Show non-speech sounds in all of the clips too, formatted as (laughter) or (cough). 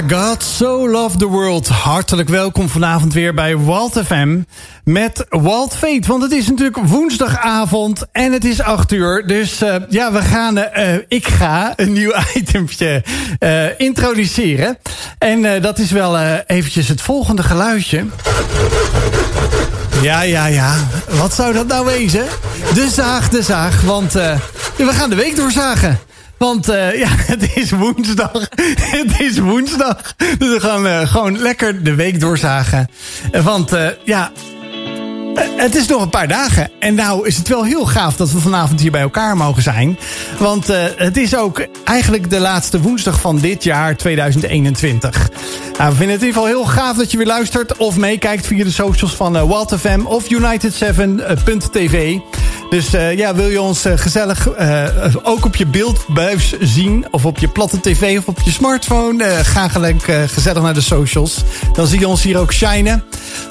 God so loved the world. Hartelijk welkom vanavond weer bij Walt FM met Walt Fate. Want het is natuurlijk woensdagavond en het is 8 uur. Dus uh, ja, we gaan, uh, ik ga een nieuw (laughs) itempje uh, introduceren. En dat is wel eventjes het volgende geluidje. Ja, ja, ja. Wat zou dat nou wezen? De zaag, de zaag. Want we gaan de week doorzagen. Want uh, ja, (laughs) het is woensdag. (laughs) het is woensdag. Dus we gaan uh, gewoon lekker de week doorzagen. Want ja, het is nog een paar dagen. En nou is het wel heel gaaf dat we vanavond hier bij elkaar mogen zijn. Want uh, het is ook eigenlijk de laatste woensdag van dit jaar 2021. Nou, we vinden het in ieder geval heel gaaf dat je weer luistert of meekijkt via de socials van uh, Walt FM of United7.tv. Dus ja, wil je ons gezellig ook op je beeldbuis zien of op je platte tv of op je smartphone, ga gelijk gezellig naar de socials. Dan zie je ons hier ook shinen.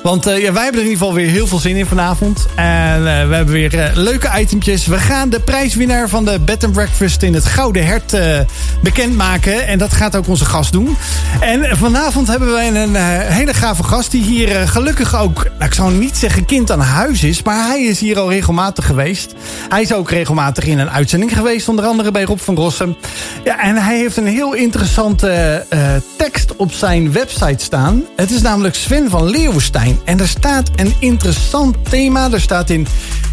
Want ja, wij hebben in ieder geval weer heel veel zin in vanavond. En uh, we hebben weer uh, leuke itempjes. We gaan de prijswinnaar van de Bed and Breakfast in het Gouden Hert uh, bekendmaken. En dat gaat ook onze gast doen. En vanavond hebben wij een hele gave gast die hier gelukkig ook, nou, ik zou niet zeggen kind aan huis is, maar hij is hier al regelmatig geweest. Hij is ook regelmatig in een uitzending geweest, onder andere bij Rob van Rossum. Ja, en hij heeft een heel interessante tekst op zijn website staan. Het is namelijk Sven van Leeuwenstein. En daar staat een interessant thema. Er staat in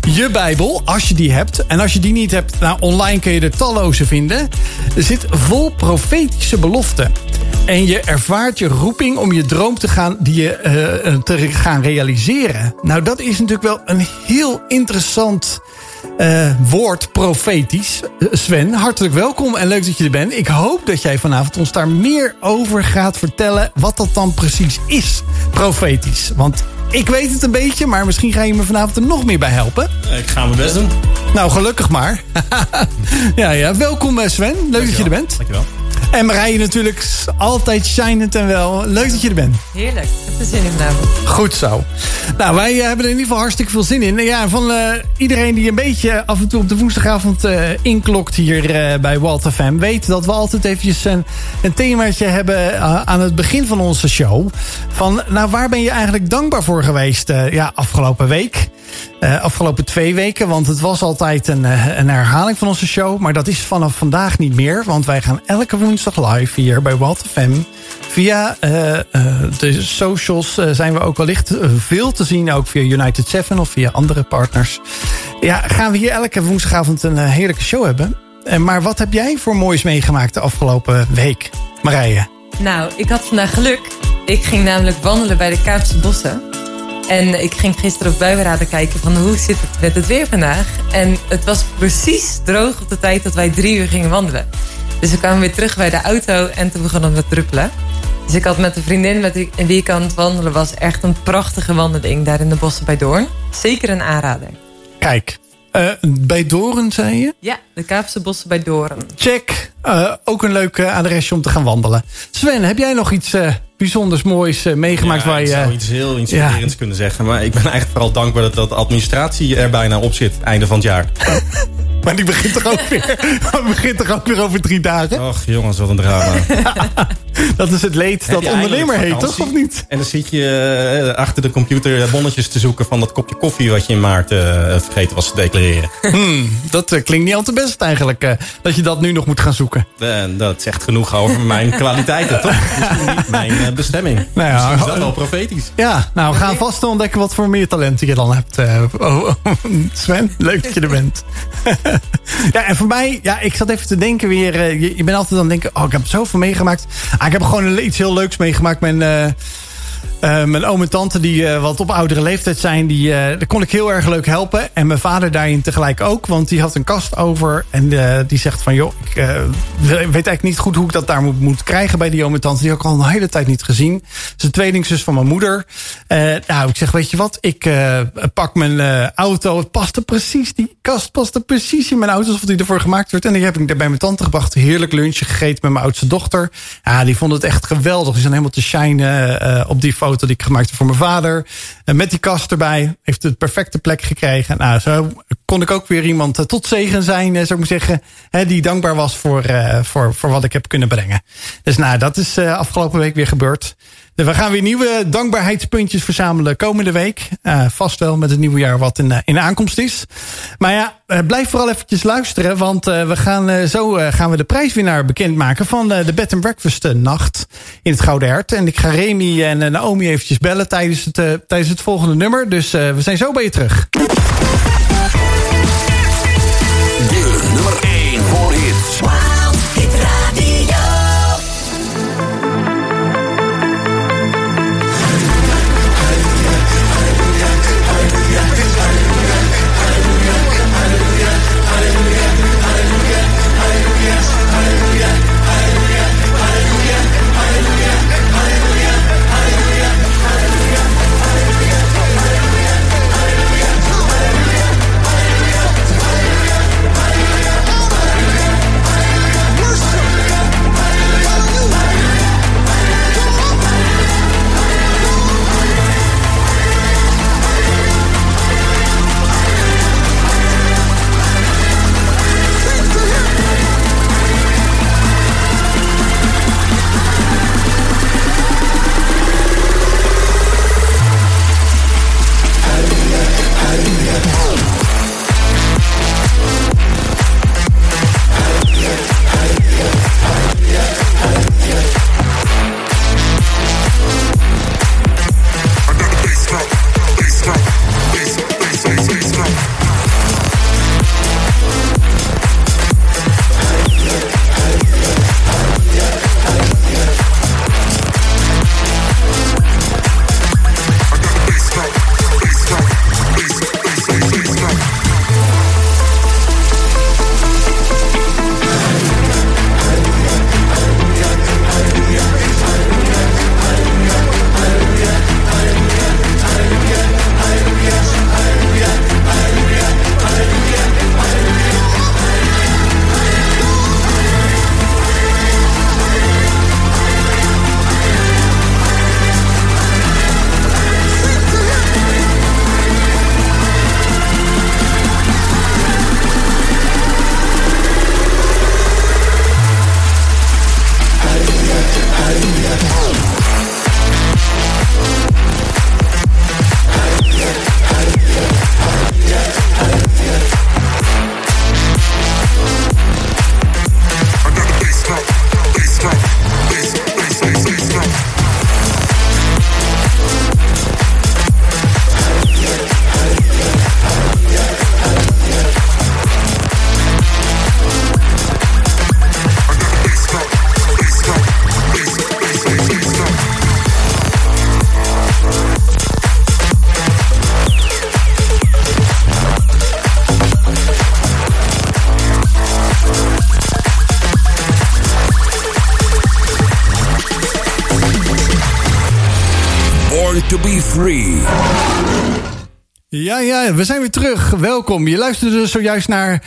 je Bijbel, als je die hebt. En als je die niet hebt, nou, online kun je er talloze vinden. Er zit vol profetische beloften. En je ervaart je roeping om je droom te gaan, die je, uh, te gaan realiseren. Nou, dat is natuurlijk wel een heel interessant uh, woord, profetisch. Sven, hartelijk welkom en leuk dat je er bent. Ik hoop dat jij vanavond ons daar meer over gaat vertellen... wat dat dan precies is, profetisch. Want ik weet het een beetje, maar misschien ga je me vanavond er nog meer bij helpen. Ik ga mijn best doen. Nou, gelukkig maar. (laughs) ja, ja. Welkom eh, Sven. Leuk Dankjewel. dat je er bent. Dankjewel. En Marije natuurlijk altijd shinend en wel. Leuk dat je er bent. Heerlijk. Ik heb er zin in vanavond. Goed zo. Nou, wij uh, hebben er in ieder geval hartstikke veel zin in. Ja, van uh, iedereen die een beetje af en toe op de woensdagavond uh, inklokt hier bij Walter FM... weet dat we altijd eventjes een, een themaatje hebben aan het begin van onze show. Van, nou, waar ben je eigenlijk dankbaar voor geweest ja, afgelopen week? Uh, afgelopen twee weken. Want het was altijd een, een herhaling van onze show. Maar dat is vanaf vandaag niet meer. Want wij gaan elke woensdag live hier bij Walt FM. Via uh, uh, de socials zijn we ook wellicht veel te zien. Ook via United 7 of via andere partners. Ja, gaan we hier elke woensdagavond een heerlijke show hebben. maar wat heb jij voor moois meegemaakt de afgelopen week, Marije? Nou, ik had vandaag geluk. Ik ging namelijk wandelen bij de Kaapse Bossen. En ik ging gisteren op buienraden kijken van hoe zit het met het weer vandaag. En het was precies droog op de tijd dat wij drie uur gingen wandelen. Dus we kwamen weer terug bij de auto en toen begon het met druppelen. Dus ik had met een vriendin met wie ik aan het wandelen was... echt een prachtige wandeling daar in de bossen bij Doorn. Zeker een aanrader. Kijk, uh, bij Doorn zei je? Ja, de Kaapse bossen bij Doorn. Check. Uh, ook een leuk adresje om te gaan wandelen. Sven, heb jij nog iets uh, bijzonders moois meegemaakt? Ja, waar je, ik zou iets heel inspirerends ja. kunnen zeggen. Maar ik ben eigenlijk vooral dankbaar dat, dat de administratie er bijna op zit. Einde van het jaar. (laughs) Maar die begint toch ook weer, (laughs) begint toch ook weer over drie dagen? Och jongens, wat een drama. (laughs) dat is het leed dat ondernemer heet, toch? Of niet? En dan zit je achter de computer bonnetjes te zoeken... van dat kopje koffie wat je in maart vergeten was te declareren. Hmm, dat klinkt niet al te best eigenlijk. dat je dat nu nog moet gaan zoeken. Dat zegt genoeg over mijn (laughs) kwaliteiten, toch? Misschien niet mijn bestemming. Nou ja, Misschien is dat wel profetisch. Ja, nou we gaan vast ontdekken wat voor meer talenten je dan hebt. Oh, (laughs) Sven, leuk dat je er bent. (laughs) ja, en voor mij, ja, ik zat even te denken weer. Je, je bent altijd aan het denken, oh, ik heb zoveel meegemaakt. Ah, ik heb gewoon iets heel leuks meegemaakt. Mijn, uh, uh, mijn oom en tante, die uh, wat op oudere leeftijd zijn, die, uh, daar kon ik heel erg leuk helpen. En mijn vader daarin tegelijk ook, want die had een kast over. En die zegt van, joh, ik weet eigenlijk niet goed hoe ik dat daar moet, moet krijgen bij die oom en tante. Die heb ik al een hele tijd niet gezien. Een tweelingzus van mijn moeder. nou, ik zeg, weet je wat, ik pak mijn auto. Het paste precies, die kast paste precies in mijn auto, alsof die ervoor gemaakt werd. En die heb ik daar bij mijn tante gebracht. Heerlijk lunchje gegeten met mijn oudste dochter. Ja, die vond het echt geweldig. Die zijn helemaal te shinen op die foto foto die ik gemaakt voor mijn vader. En met die kast erbij. Heeft het perfecte plek gekregen. Nou, zo kon ik ook weer iemand eh, tot zegen zijn, eh, zou ik zeggen. Hè, die dankbaar was voor, eh, voor, voor wat ik heb kunnen brengen. Dus nou, dat is afgelopen week weer gebeurd. We gaan weer nieuwe dankbaarheidspuntjes verzamelen komende week. Eh, vast wel met het nieuwe jaar wat in, eh, in aankomst is. Maar ja, eh, blijf vooral eventjes luisteren. Want eh, we gaan, eh, zo eh, gaan we de prijswinnaar bekendmaken van de Bed and Breakfast nacht in het Gouden Hert. En ik ga Remy en Naomi eventjes bellen tijdens het, eh, tijdens het volgende nummer. Dus eh, we zijn zo bij je terug. De nummer 1 voor hits. Wild Hit Radio. Welkom. Je luisterde dus zojuist naar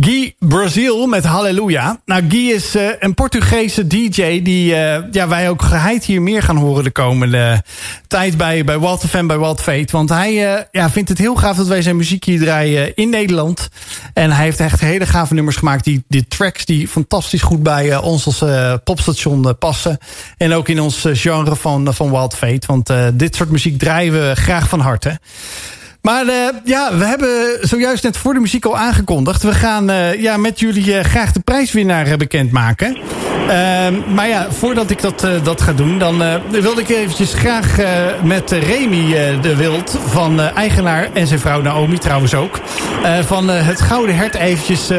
Guy Brazil met Halleluja. Nou, Guy is uh, een Portugese DJ die uh, ja, wij ook geheid hier meer gaan horen de komende tijd bij, bij Wild FM, bij Wild Fate. Want hij uh, ja, vindt het heel gaaf dat wij zijn muziek hier draaien in Nederland. En hij heeft echt hele gave nummers gemaakt. Die, die tracks die fantastisch goed bij ons als popstation passen. En ook in ons genre van, van Wild Fate. Want dit soort muziek draaien we graag van harte. Maar uh, ja, we hebben zojuist net voor de muziek al aangekondigd. We gaan uh, ja, met jullie uh, graag de prijswinnaar bekendmaken. maar ja, voordat ik dat, dat ga doen, dan wilde ik eventjes graag met Remy de Wild, van eigenaar en zijn vrouw Naomi trouwens ook, van het Gouden Hert eventjes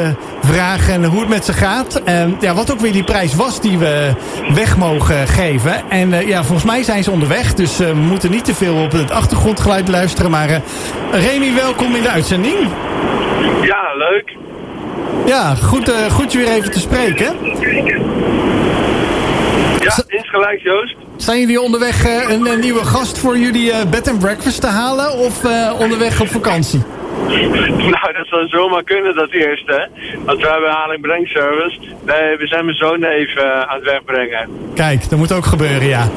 vragen hoe het met ze gaat. ja, wat ook weer die prijs was die we weg mogen geven. En ja, volgens mij zijn ze onderweg, dus we moeten niet te veel op het achtergrondgeluid luisteren, maar... Remy, welkom in de uitzending. Ja, leuk. Ja, goed, uh, goed je weer even te spreken. Ja, insgelijks Joost. Zijn jullie onderweg uh, een, een, nieuwe gast voor jullie uh, bed and breakfast te halen of onderweg op vakantie? Nou, dat zou zomaar kunnen, dat eerste. Want we hebben haling brengservice. Nee, we zijn mijn zoon even eh, aan het wegbrengen. Kijk, dat moet ook gebeuren, ja.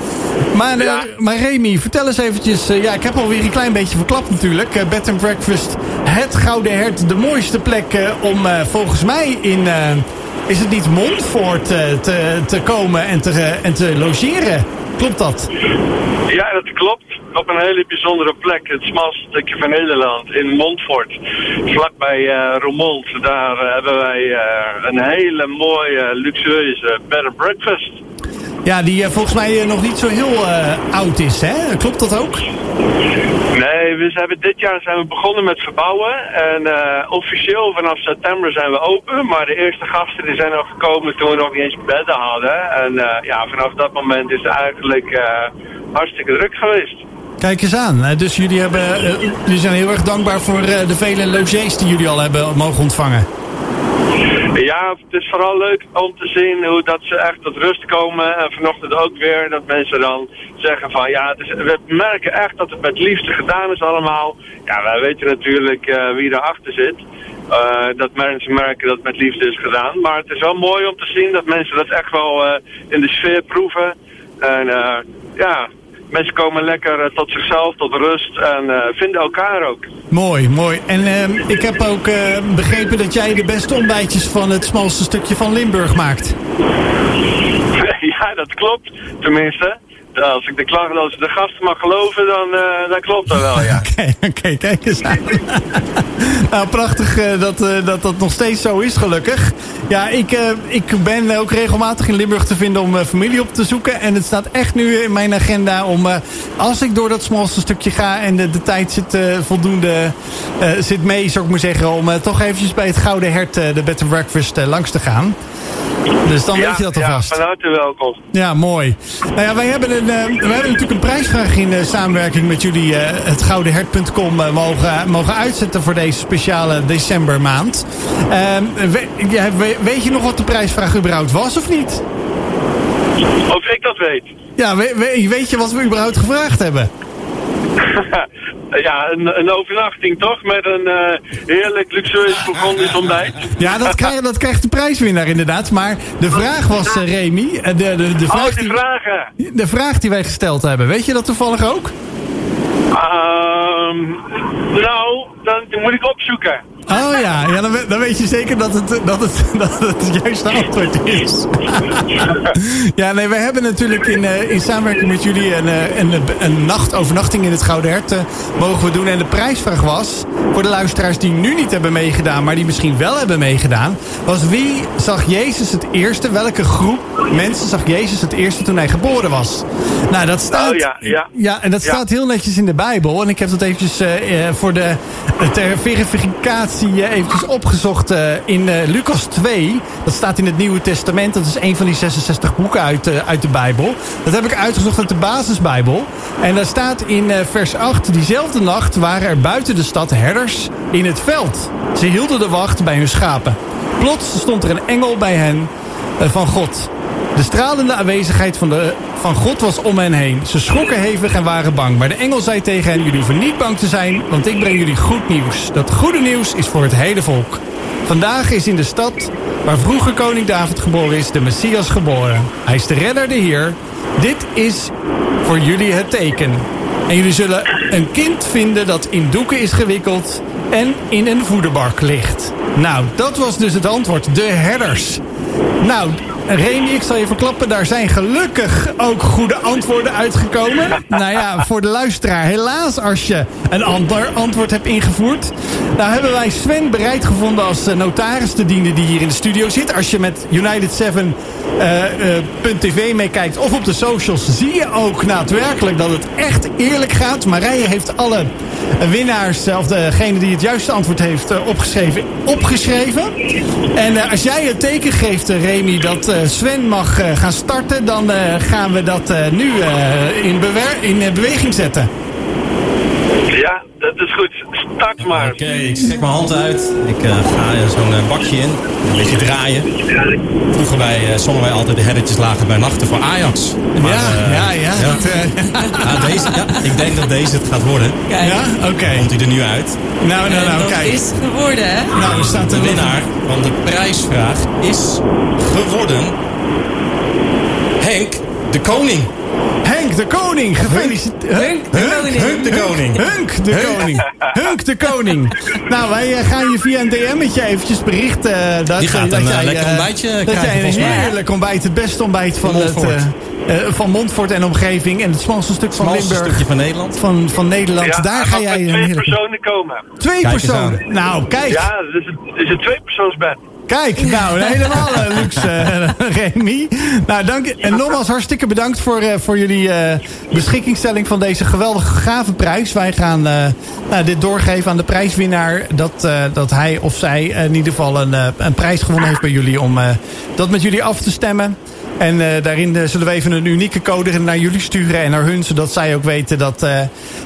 Maar, eh, Ja. maar Remy, vertel eens eventjes... eh, ja, ik heb alweer een klein beetje verklapt natuurlijk. Eh, Bed and Breakfast, het Gouden Hert. De mooiste plek eh, om eh, volgens mij in... is het niet Montfort eh, te, te komen en te, eh, en te logeren? Klopt dat? Ja, dat klopt. Op een hele bijzondere plek. Het smalste stukje van Nederland, in Montfort. Vlakbij eh Roermond. Daar hebben wij een hele mooie, luxueuze bed and breakfast. Ja, die volgens mij nog niet zo heel oud is, hè? Klopt dat ook? Nee, we hebben dit jaar zijn we begonnen met verbouwen. En eh, officieel vanaf september zijn we open. Maar de eerste gasten die zijn nog gekomen toen we nog niet eens bedden hadden. En eh, ja, vanaf dat moment is het eigenlijk eh, hartstikke druk geweest. Kijk eens aan. Dus jullie, hebben, jullie zijn heel erg dankbaar voor de vele logies die jullie al hebben mogen ontvangen. Ja, het is vooral leuk om te zien hoe dat ze echt tot rust komen. En vanochtend ook weer dat mensen dan zeggen van ja, we merken echt dat het met liefde gedaan is allemaal. Ja, wij weten natuurlijk eh, wie erachter zit. Eh, dat mensen merken dat het met liefde is gedaan. Maar het is wel mooi om te zien dat mensen dat echt wel eh, in de sfeer proeven. En ja, mensen komen lekker eh, tot zichzelf, tot rust en eh, vinden elkaar ook. Mooi, mooi. En ehm, ik heb ook eh, begrepen dat jij de beste ontbijtjes van het smalste stukje van Limburg maakt. (laughs) ja, dat klopt. Tenminste, als ik de, kla- als ik de gasten mag geloven, dan, eh, dan klopt dat wel, ja. (laughs) Oké, kijk eens aan. (laughs) nou, prachtig eh, dat, eh, dat dat nog steeds zo is, gelukkig. Ja, ik, ik ben ook regelmatig in Limburg te vinden om familie op te zoeken. En het staat echt nu in mijn agenda om, als ik door dat smalste stukje ga... en de, de tijd zit voldoende zit mee, zou ik maar zeggen... om toch eventjes bij het Gouden Hert, de Bed and Breakfast, langs te gaan. Dus dan weet je dat ja, alvast. van harte welkom. Ja, mooi. Nou ja, wij hebben, een, eh, we hebben natuurlijk een prijsvraag in eh, samenwerking met jullie eh, het goudenhert.com mogen, mogen uitzetten voor deze speciale decembermaand. Ehm, we- ja, we- weet je nog wat de prijsvraag überhaupt was of niet? Of ik dat weet. Ja, we- we- weet je wat we überhaupt gevraagd hebben? (laughs) ja, een, een overnachting toch? Met een eh, heerlijk luxueus Bourgondisch ontbijt. Ja, dat, krijg, dat krijgt de prijswinnaar inderdaad. Maar de vraag was, eh, Remy, eh, de, de, de, Oh, vraag die die, vragen. de vraag die wij gesteld hebben. Weet je dat toevallig ook? Ehm, nou, dan, dan moet ik opzoeken. Oh ja, ja dan, we- dan weet je zeker dat het, dat het, (laughs) dat het het juiste antwoord is. (laughs) ja, nee, we hebben natuurlijk in, eh, in samenwerking met jullie een, eh, een, een nacht, overnachting in het Gouden Hert eh, mogen we doen. En de prijsvraag was, voor de luisteraars die nu niet hebben meegedaan, maar die misschien wel hebben meegedaan, was wie zag Jezus het eerste, welke groep mensen zag Jezus het eerste toen hij geboren was? Nou, dat staat, Oh ja, ja. ja, en dat Ja. staat heel netjes in de Bijbel. En ik heb dat eventjes voor de ter verificatie eh, eventjes opgezocht eh, in eh, Lucas 2. Dat staat in het Nieuwe Testament. Dat is een van die 66 boeken uit, uit de Bijbel. Dat heb ik uitgezocht uit de basisbijbel. En daar staat in vers 8... Diezelfde nacht waren er buiten de stad herders in het veld. Ze hielden de wacht bij hun schapen. Plots stond er een engel bij hen van God. De stralende aanwezigheid van, de, van God was om hen heen. Ze schrokken hevig en waren bang. Maar de engel zei tegen hen, jullie hoeven niet bang te zijn... want ik breng jullie goed nieuws. Dat goede nieuws is voor het hele volk. Vandaag is in de stad waar vroeger koning David geboren is... de Messias geboren. Hij is de redder, de Heer. Dit is voor jullie het teken. En jullie zullen een kind vinden dat in doeken is gewikkeld... en in een voederbak ligt. Nou, dat was dus het antwoord. De herders. Nou, Remy, ik zal je verklappen, daar zijn gelukkig ook goede antwoorden uitgekomen. Nou ja, voor de luisteraar, helaas als je een ander antwoord hebt ingevoerd. Nou hebben wij Sven bereid gevonden als eh, notaris te dienen die hier in de studio zit. Als je met United7.tv meekijkt of op de socials, zie je ook daadwerkelijk dat het echt eerlijk gaat. Marije heeft alle winnaars, of degene die het juiste antwoord heeft, eh, opgeschreven, opgeschreven. En eh, als jij het teken geeft, eh, Remy, dat eh, Sven mag eh, gaan starten, dan eh, gaan we dat eh, nu eh, in, in eh, beweging zetten. Ja, Het is goed. Start maar. Oké, ik strek mijn hand uit. Ik eh, ga eh, zo'n eh, bakje in. Een beetje draaien. Vroeger wij, eh, zongen wij altijd de herretjes lagen bij nachten voor Ajax. Maar, ja, ja, ja. dat, eh, (laughs) ja, deze, ja, ik denk dat deze het gaat worden. Kijk, ja, oké. Komt hij er nu uit. Nou, nou, en nou, dat kijk. is geworden, hè? Nou, er staat De een winnaar van de prijsvraag is geworden... Henk de Koning. Henk de Koning, gefeliciteerd. Hunk de Koning. Hunk de Koning. Hunk de Koning. Hunk de Koning. Nou, wij eh, gaan je via een DM'tje eventjes berichten. dat, Die gaat dat een, eh, jij, lekker eh, ontbijtje Dat krijgen, jij een volgens mij. heerlijk ontbijt, het beste ontbijt van, Van het, Montfort. eh, eh, van Montfort en omgeving. En het smalste stuk van Smalste Limburg. stukje van Nederland. Van, van Nederland. Ja, Daar ga jij twee heerlijk... personen komen. Twee Kijk personen. Nou, kijk. Ja, het is een, het is een tweepersoonsbed. Kijk, (laughs) nou, helemaal eh, luxe, eh, (laughs) Remy. Nou, dank, en nogmaals hartstikke bedankt voor, eh, voor jullie beschikkingstelling van deze geweldige gave prijs. Wij gaan nou, dit doorgeven aan de prijswinnaar. Dat, dat hij of zij in ieder geval een, een prijs gewonnen heeft bij jullie. Om dat met jullie af te stemmen. En eh, daarin eh, zullen we even een unieke code naar jullie sturen en naar hun. Zodat zij ook weten dat, eh,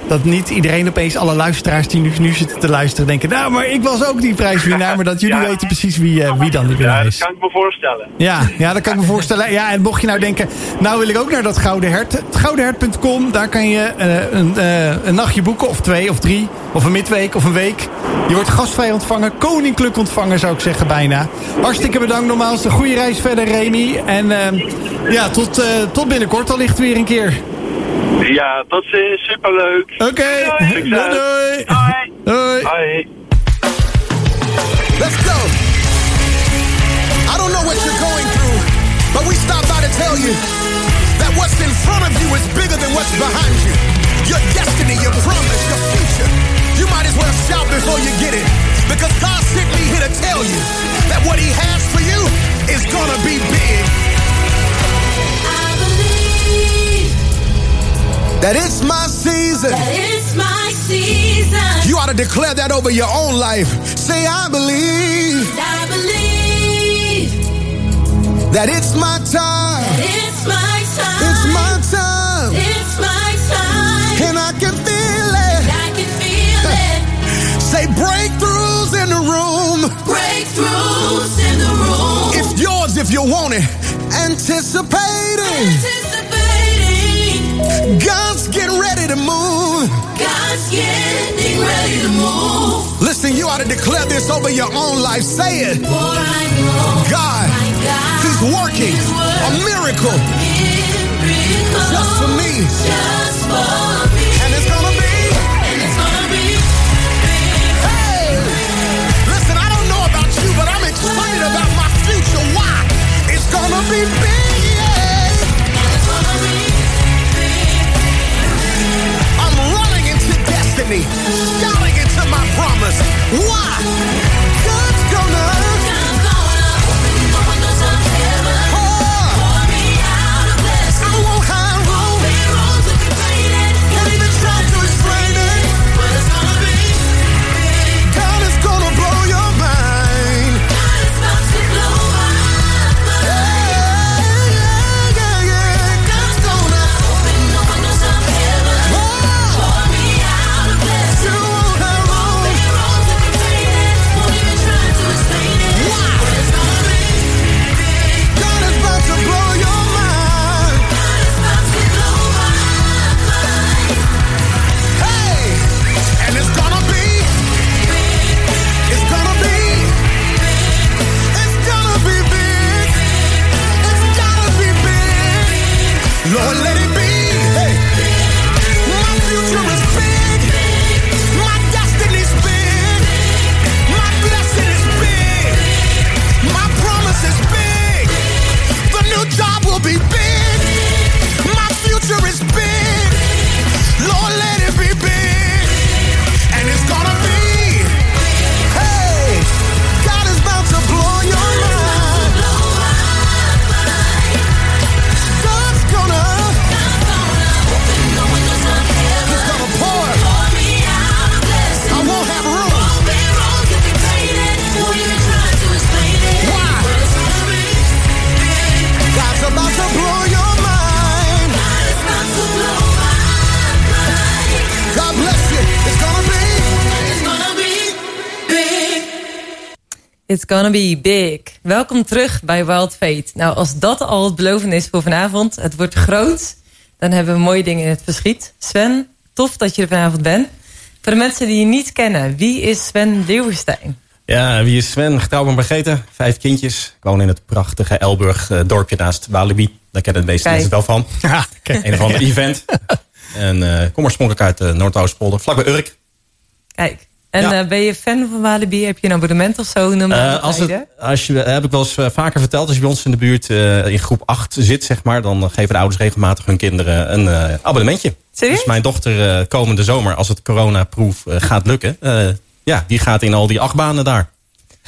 dat niet iedereen opeens, alle luisteraars die nu, nu zitten te luisteren, denken... Nou, maar ik was ook die prijswinnaar. Maar dat jullie (laughs) Ja. weten precies wie, wie dan Ja, winnaar dat is. kan ik me voorstellen. Ja, ja, dat kan ik me voorstellen. Ja, en mocht je nou denken, nou wil ik ook naar dat Gouden Hert. Goudenhert.com, daar kan je een, een nachtje boeken, of twee, of drie, of een midweek, of een week. Je wordt gastvrij ontvangen, koninklijk ontvangen zou ik zeggen bijna. Hartstikke bedankt nogmaals, een goede reis verder Remy. En eh, ja, tot, eh, tot binnenkort allicht weer een keer. Ja, tot ziens. Superleuk. Oké, Doei. doei doei. Hoi. Doei. Hoi. Let's go. I don't know what you're going through, but we stopped by to tell you that what's in front of you is bigger than what's behind you. Your destiny, your promise, your future. You might as well shout before you get it. Because God sent me here to tell you that what He has for you is gonna be big. That it's my season. that it's my season. You ought to declare that over your own life. Say, I believe I believe that it's my time. that it's my time. It's my time. It's my time. And I can feel it. I can feel it. Say breakthroughs in the room. Breakthroughs in the room. It's yours if you want it. Anticipating. Anticipating. God's getting ready to move. God's getting ready to move. Listen, you ought to declare this over your own life. Say it. For I know God, God He's working a miracle miracle just for me. Just for me. Destiny, shouting into my promise. Why? It's gonna be big. Welkom terug bij Wild Fate. Nou, als dat al het beloven is voor vanavond, het wordt groot, dan hebben we mooie dingen in het verschiet. Sven, tof dat je er vanavond bent. Voor de mensen die je niet kennen, wie is Sven Leeuwenstein? Ja, wie is Sven? Getrouwd en vergeten. Vijf kindjes. Ik woon in het prachtige Elburg, eh, dorpje naast Walibi. Daar kennen de meeste Kijk. mensen wel van. (laughs) Ja. Een of ander event. En eh kom oorspronkelijk uit de Noordoostpolder, vlakbij Urk. Kijk. En Ja. eh, ben je fan van Walibi? Heb je een abonnement of zo? Eh, wat als het, als je, heb ik wel eens eh, vaker verteld. Als je bij ons in de buurt eh, in groep 8 zit, zeg maar, dan geven de ouders regelmatig hun kinderen een eh, abonnementje. Serieus? Dus mijn dochter eh, komende zomer, als het coronaproof gaat lukken, eh, ja, die gaat in al die achtbanen daar.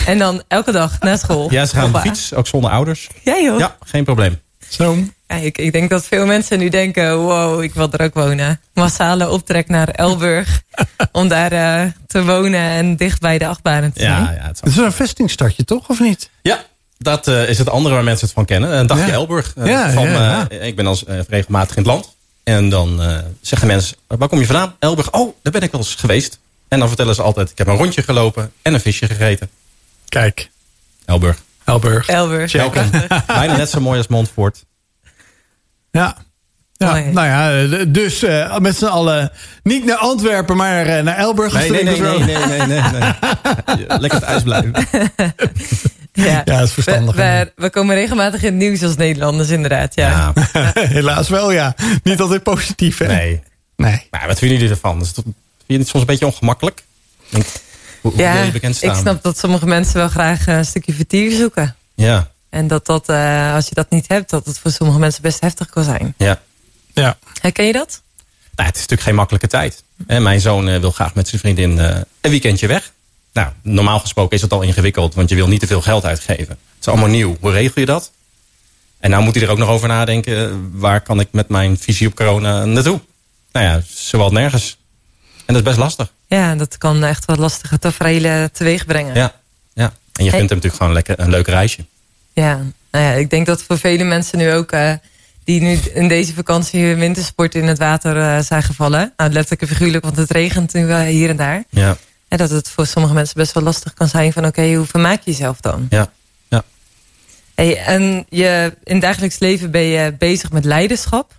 En dan elke dag naar school? Ja, ze gaan op de fiets, ook zonder ouders. Ja joh. Ja, geen probleem. Zo. Kijk, ik denk dat veel mensen nu denken... wow, ik wil er ook wonen. Massale optrek naar Elburg... (laughs) om daar eh, te wonen en dicht bij de achtbanen te zijn. Ja, ja, het Het is een vestingstadje, toch? Of niet? ja dat eh, is het andere waar mensen het van kennen. Een dagje Ja. Elburg. eh, Ja, van, ja, eh, ik ben als eh, regelmatig in het land. En dan eh, zeggen mensen, waar kom je vandaan? Elburg. Oh, daar ben ik wel eens geweest. En dan vertellen ze altijd, ik heb een rondje gelopen en een visje gegeten. Kijk, Elburg. Elburg. Elburg. Bijna net zo mooi als Montfort. Ja. Ja, nou ja, eh, dus eh, met z'n allen niet naar Antwerpen, maar eh, naar Elburg. Nee, nee, nee, nee, nee, nee, nee, nee. (laughs) Lekker thuis blijven. (laughs) Ja, Ja, dat is verstandig. We, we, we komen regelmatig in het nieuws als Nederlanders, inderdaad. Ja. Ja, (laughs) Helaas wel, ja. Niet altijd positief, hè? nee. Nee. Maar wat vinden jullie ervan? Is het, vind je het soms een beetje ongemakkelijk? Denk, hoe, hoe Ja, wil je bekend staan? ik snap dat sommige mensen wel graag een stukje vertier zoeken. Ja, En dat dat, eh, als je dat niet hebt, dat het voor sommige mensen best heftig kan zijn. ja. Ja. Herken je dat? Nou, het is natuurlijk geen makkelijke tijd. En mijn zoon eh, wil graag met zijn vriendin eh, een weekendje weg. Nou, normaal gesproken is het al ingewikkeld, want je wil niet te veel geld uitgeven. Het is allemaal nieuw. Hoe regel je dat? En nou moet hij er ook nog over nadenken. Waar kan ik met mijn visie op corona naartoe? Nou ja, zowel nergens. En dat is best lastig. Ja, dat kan echt wat lastige tafereelen teweeg brengen. Ja, ja. En je Hey. vindt hem natuurlijk gewoon lekker, een leuk reisje. Ja, nou ja, ik denk dat voor vele mensen nu ook... eh, die nu in deze vakantie wintersport in het water eh, zijn gevallen. Nou, letterlijk en figuurlijk, want het regent nu wel hier en daar. Ja, En dat het voor sommige mensen best wel lastig kan zijn van... oké, hoe vermaak je jezelf dan? ja, ja. Hey, en je, in het dagelijks leven ben je bezig met leiderschap.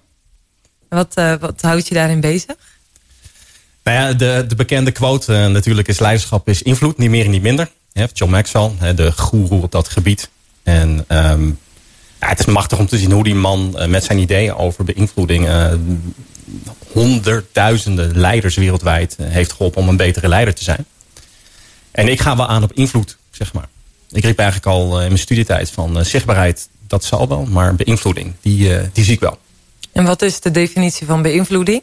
Wat, eh, wat houdt je daarin bezig? Nou ja, de, de bekende quote natuurlijk is leiderschap is invloed, niet meer en niet minder. John Maxwell, de goeroe op dat gebied. En ehm, ja, het is machtig om te zien hoe die man eh, met zijn ideeën over beïnvloeding eh, honderdduizenden leiders wereldwijd eh, heeft geholpen om een betere leider te zijn. En ik ga wel aan op invloed, zeg maar. Ik riep eigenlijk al in mijn studietijd van zichtbaarheid, dat zal wel, maar beïnvloeding, die, die zie ik wel. En wat is de definitie van beïnvloeding?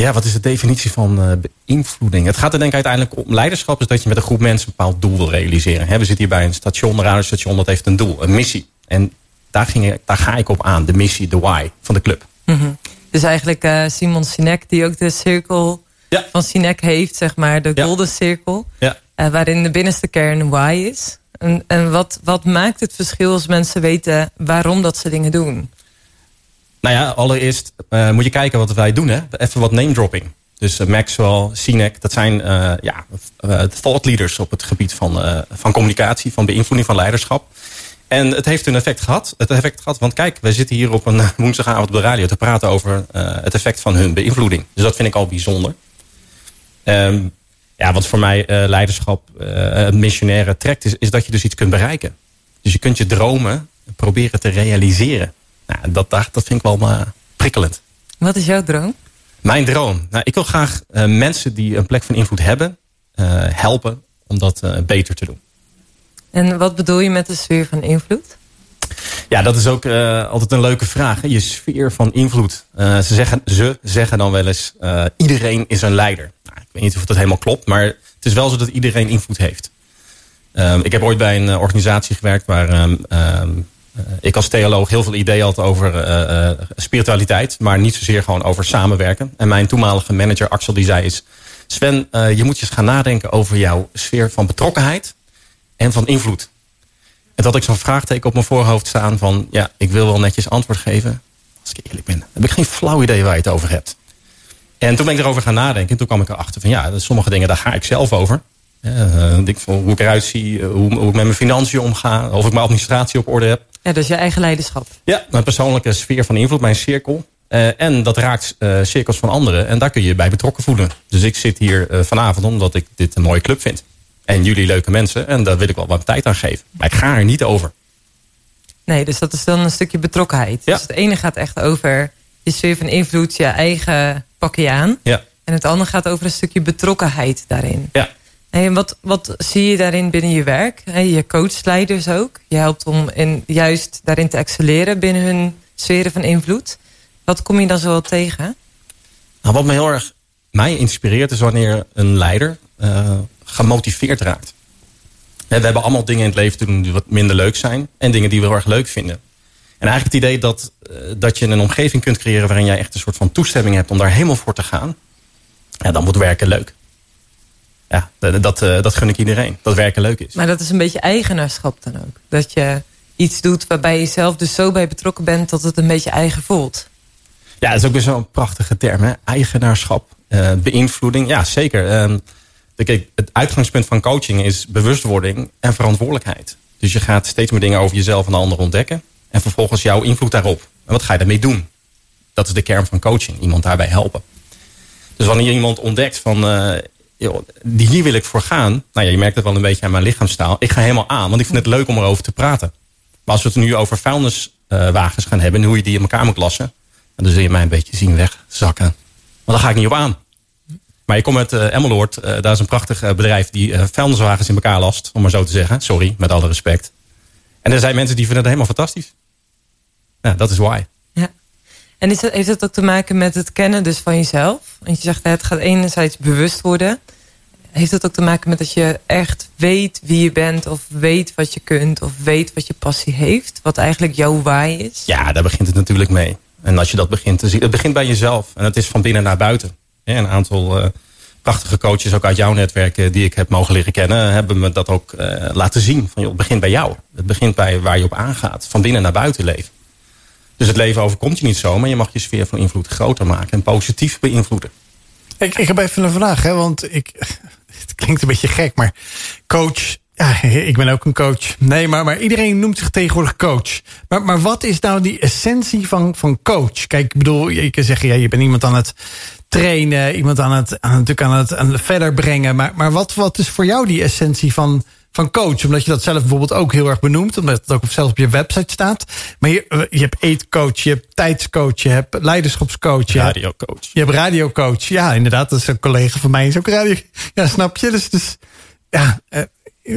Ja, wat is de definitie van eh, beïnvloeding? Het gaat er denk ik uiteindelijk om leiderschap. Is dat je met een groep mensen een bepaald doel wil realiseren. We zitten hier bij een station, een radiostation. Dat heeft een doel, een missie. En daar, ging ik, daar ga ik op aan. De missie, de why van de club. Dus eigenlijk eh, Simon Sinek, die ook de cirkel Ja. van Sinek heeft, zeg maar, de Ja. golden cirkel. Ja. eh, waarin de binnenste kern why is. En, en wat, wat maakt het verschil als mensen weten waarom dat ze dingen doen? Nou ja, allereerst eh, moet je kijken wat wij doen. Hè? Even wat name dropping. Dus eh, Maxwell, Sinek, dat zijn eh, ja, thought leaders op het gebied van, van communicatie, van beïnvloeding van leiderschap. En het heeft een effect gehad. Het effect gehad, want kijk, wij zitten hier op een woensdagavond op de radio te praten over het effect van hun beïnvloeding. Dus dat vind ik al bijzonder. Ehm, ja, wat voor mij leiderschap missionaire trekt, is, is dat je dus iets kunt bereiken. Dus je kunt je dromen proberen te realiseren. Nou, dat, dat vind ik wel eh, prikkelend. Wat is jouw droom? Mijn droom. Nou, ik wil graag eh, mensen die een plek van invloed hebben, eh, helpen om dat beter te doen. En wat bedoel je met de sfeer van invloed? Ja, dat is ook altijd een leuke vraag. Hè? Je sfeer van invloed. Ze, zeggen, ze zeggen dan wel eens, iedereen is een leider. Nou, ik weet niet of dat helemaal klopt, maar het is wel zo dat iedereen invloed heeft. Ehm, ik heb ooit bij een organisatie gewerkt waar ehm, ehm, eh, ik als theoloog heel veel ideeën had over eh, eh, spiritualiteit, maar niet zozeer gewoon over samenwerken. En mijn toenmalige manager Axel die zei is, Sven, eh, je moet eens gaan nadenken over jouw sfeer van betrokkenheid en van invloed. En dat ik zo'n vraagteken op mijn voorhoofd staan van... ja, ik wil wel netjes antwoord geven. Als ik eerlijk ben, heb ik geen flauw idee waar je het over hebt. En toen ben ik erover gaan nadenken. En toen kwam ik erachter van ja, sommige dingen daar ga ik zelf over. Eh, ik, hoe ik eruit zie, eh, hoe ik met mijn financiën omga. Of ik mijn administratie op orde heb. Ja, dat is je eigen leiderschap. Ja, mijn persoonlijke sfeer van invloed, mijn cirkel. Eh, en dat raakt eh, cirkels van anderen. En daar kun je je bij betrokken voelen. Dus ik zit hier eh, vanavond omdat ik dit een mooie club vind. En jullie leuke mensen. En daar wil ik wel wat tijd aan geven. Maar ik ga er niet over. Nee, dus dat is dan een stukje betrokkenheid. Ja. Dus het ene gaat echt over je sfeer van invloed, je eigen pakje aan. Ja. En het andere gaat over een stukje betrokkenheid daarin. Ja. En wat, wat zie je daarin binnen je werk? Je coacht leiders ook. Je helpt om in, juist daarin te excelleren binnen hun sferen van invloed. Wat kom je dan zo wel tegen? Nou, wat me heel erg mij inspireert is wanneer een leider eh, gemotiveerd raakt. We hebben allemaal dingen in het leven te doen die wat minder leuk zijn. En dingen die we heel erg leuk vinden. En eigenlijk het idee dat, eh, dat je een omgeving kunt creëren... waarin jij echt een soort van toestemming hebt om daar helemaal voor te gaan. Ja, dan moet werken leuk. Ja, dat, dat, eh, dat gun ik iedereen. Dat werken leuk is. Maar dat is een beetje eigenaarschap dan ook. Dat je iets doet waarbij je zelf dus zo bij betrokken bent... dat het een beetje eigen voelt. Ja, dat is ook weer zo'n prachtige term. Hè? Eigenaarschap, eh, beïnvloeding. Ja, zeker. Ehm, kijk, het uitgangspunt van coaching is bewustwording en verantwoordelijkheid. Dus je gaat steeds meer dingen over jezelf en de ander ontdekken. En vervolgens jouw invloed daarop. En wat ga je daarmee doen? Dat is de kern van coaching. Iemand daarbij helpen. Dus wanneer iemand ontdekt van... eh, joh, hier wil ik voor gaan. Nou ja, je merkt het wel een beetje aan mijn lichaamstaal. Ik ga helemaal aan, want ik vind het leuk om erover te praten. Maar als we het nu over vuilniswagens gaan hebben... en hoe je die in elkaar moet lassen... dan zul je mij een beetje zien wegzakken. Maar daar ga ik niet op aan. Maar je komt uit uh, daar is een prachtig eh, bedrijf die vuilniswagens in elkaar last. Om maar zo te zeggen. Sorry, met alle respect. En er zijn mensen die vinden het helemaal fantastisch. Ja, dat is why. En is dat, heeft dat ook te maken met het kennen dus van jezelf? Want je zegt, het gaat enerzijds bewust worden. Heeft dat ook te maken met dat je echt weet wie je bent... of weet wat je kunt of weet wat je passie heeft? Wat eigenlijk jouw why is? Ja, daar begint het natuurlijk mee. En als je dat begint te zien, het begint bij jezelf. En het is van binnen naar buiten. Een aantal eh, prachtige coaches, ook uit jouw netwerk, eh, die ik heb mogen leren kennen, hebben me dat ook eh, laten zien. Van, joh, het begint bij jou. Het begint bij waar je op aangaat. Van binnen naar buiten leven. Dus het leven overkomt je niet zo, maar je mag je sfeer van invloed groter maken en positief beïnvloeden. Ik, ik heb even een vraag, hè, want ik, (laughs) het klinkt een beetje gek, maar coach. Ja, ik ben ook een coach. Nee, maar, maar iedereen noemt zich tegenwoordig coach. Maar, maar wat is nou die essentie van, van coach? Kijk, ik bedoel, je kan zeggen, ja, je bent iemand aan het trainen, iemand aan het, aan, natuurlijk aan het, aan verder brengen. Maar, maar wat, wat is voor jou die essentie van, van coach? Omdat je dat zelf bijvoorbeeld ook heel erg benoemt. Omdat het ook zelfs op je website staat. Maar je, eh, je hebt eetcoach, je hebt tijdscoach, je hebt leiderschapscoach. Je hebt- Radiocoach. je hebt radiocoach. Ja, inderdaad. Dat is een collega van mij. Is ook radio. Ja, snap je? Dus, dus ja, eh,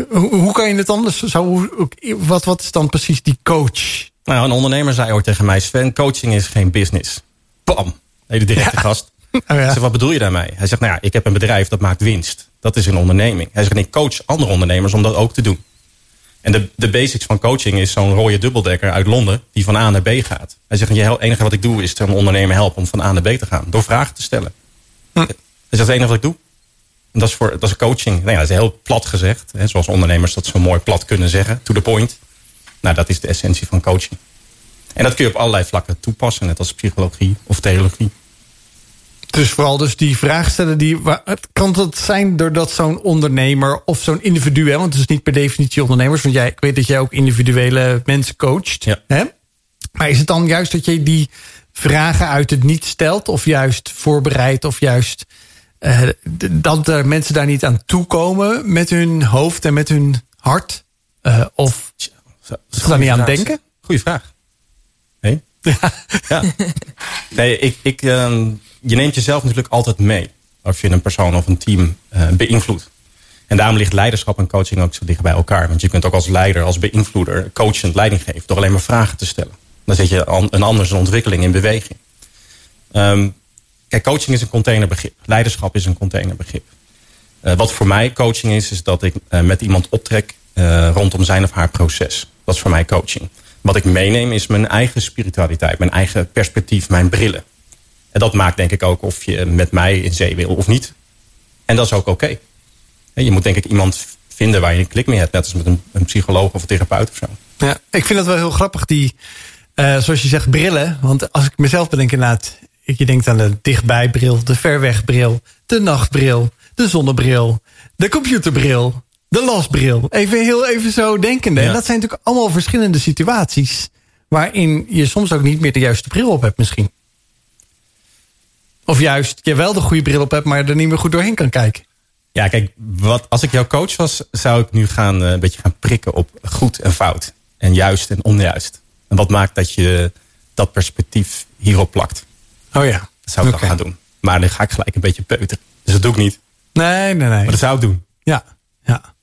hoe, hoe kan je het anders? Zo, hoe- wat, wat is dan precies die coach? Nou, een ondernemer zei ooit tegen mij, Sven, coaching is geen business. Bam, hele directe Ja. gast. Oh ja. Ik zeg, wat bedoel je daarmee? Hij zegt, nou ja, ik heb een bedrijf dat maakt winst. Dat is een onderneming. Hij zegt, ik coach andere ondernemers om dat ook te doen. En de, de basics van coaching is zo'n rode dubbeldekker uit Londen... die van A naar B gaat. Hij zegt, het enige wat ik doe is een ondernemer helpen om van A naar B te gaan. Door vragen te stellen. Hij zegt, het enige wat ik doe. En dat is, voor, dat is coaching. Nou ja, dat is heel plat gezegd. Hè, zoals ondernemers dat zo mooi plat kunnen zeggen. To the point. Nou, dat is de essentie van coaching. En dat kun je op allerlei vlakken toepassen. Net als psychologie of theologie. Dus vooral dus die vraag stellen. Die, kan dat zijn doordat zo'n ondernemer of zo'n individu... Hè, want het is niet per definitie ondernemers. Want jij, ik weet dat jij ook individuele mensen coacht. Ja. Hè? Maar is het dan juist dat je die vragen uit het niet stelt... of juist voorbereidt of juist... eh, dat er mensen daar niet aan toekomen met hun hoofd en met hun hart? Eh, of Ze daar niet aan denken? Goeie vraag. Nee? (laughs) Ja. Nee, ik, ik, ehm, je neemt jezelf natuurlijk altijd mee. Als je een persoon of een team eh, beïnvloedt. En daarom ligt leiderschap en coaching ook zo dicht bij elkaar. Want je kunt ook als leider, als beïnvloeder, coachend leiding geven. Door alleen maar vragen te stellen. Dan zet je een andere ontwikkeling in beweging. Ehm, kijk, coaching is een containerbegrip. Leiderschap is een containerbegrip. Eh, wat voor mij coaching is, is dat ik eh, met iemand optrek rondom zijn of haar proces. Dat is voor mij coaching. Wat ik meeneem is mijn eigen spiritualiteit, mijn eigen perspectief, mijn brillen. En dat maakt denk ik ook of je met mij in zee wil of niet. En dat is ook oké. Je moet denk ik iemand vinden waar je een klik mee hebt. Net als met een, een psycholoog of een therapeut of zo. Ja, ik vind dat wel heel grappig, die, eh, zoals je zegt, brillen. Want als ik mezelf bedenk inderdaad, je denkt aan de dichtbijbril, de verwegbril, de nachtbril, de zonnebril, de computerbril, de lasbril. Even heel even zo denkende. Ja. En dat zijn natuurlijk allemaal verschillende situaties... waarin je soms ook niet meer de juiste bril op hebt misschien. Of juist, je wel de goede bril op hebt... maar er niet meer goed doorheen kan kijken. Ja, kijk, wat, als ik jouw coach was, zou ik nu gaan, eh, een beetje gaan prikken op goed en fout. En juist en onjuist. En wat maakt dat je dat perspectief hierop plakt. Oh ja. Dat zou ik dan gaan doen. Maar dan ga ik gelijk een beetje peuteren. Dus dat doe ik niet. Nee, nee, nee. Maar dat zou ik doen. Ja, ja.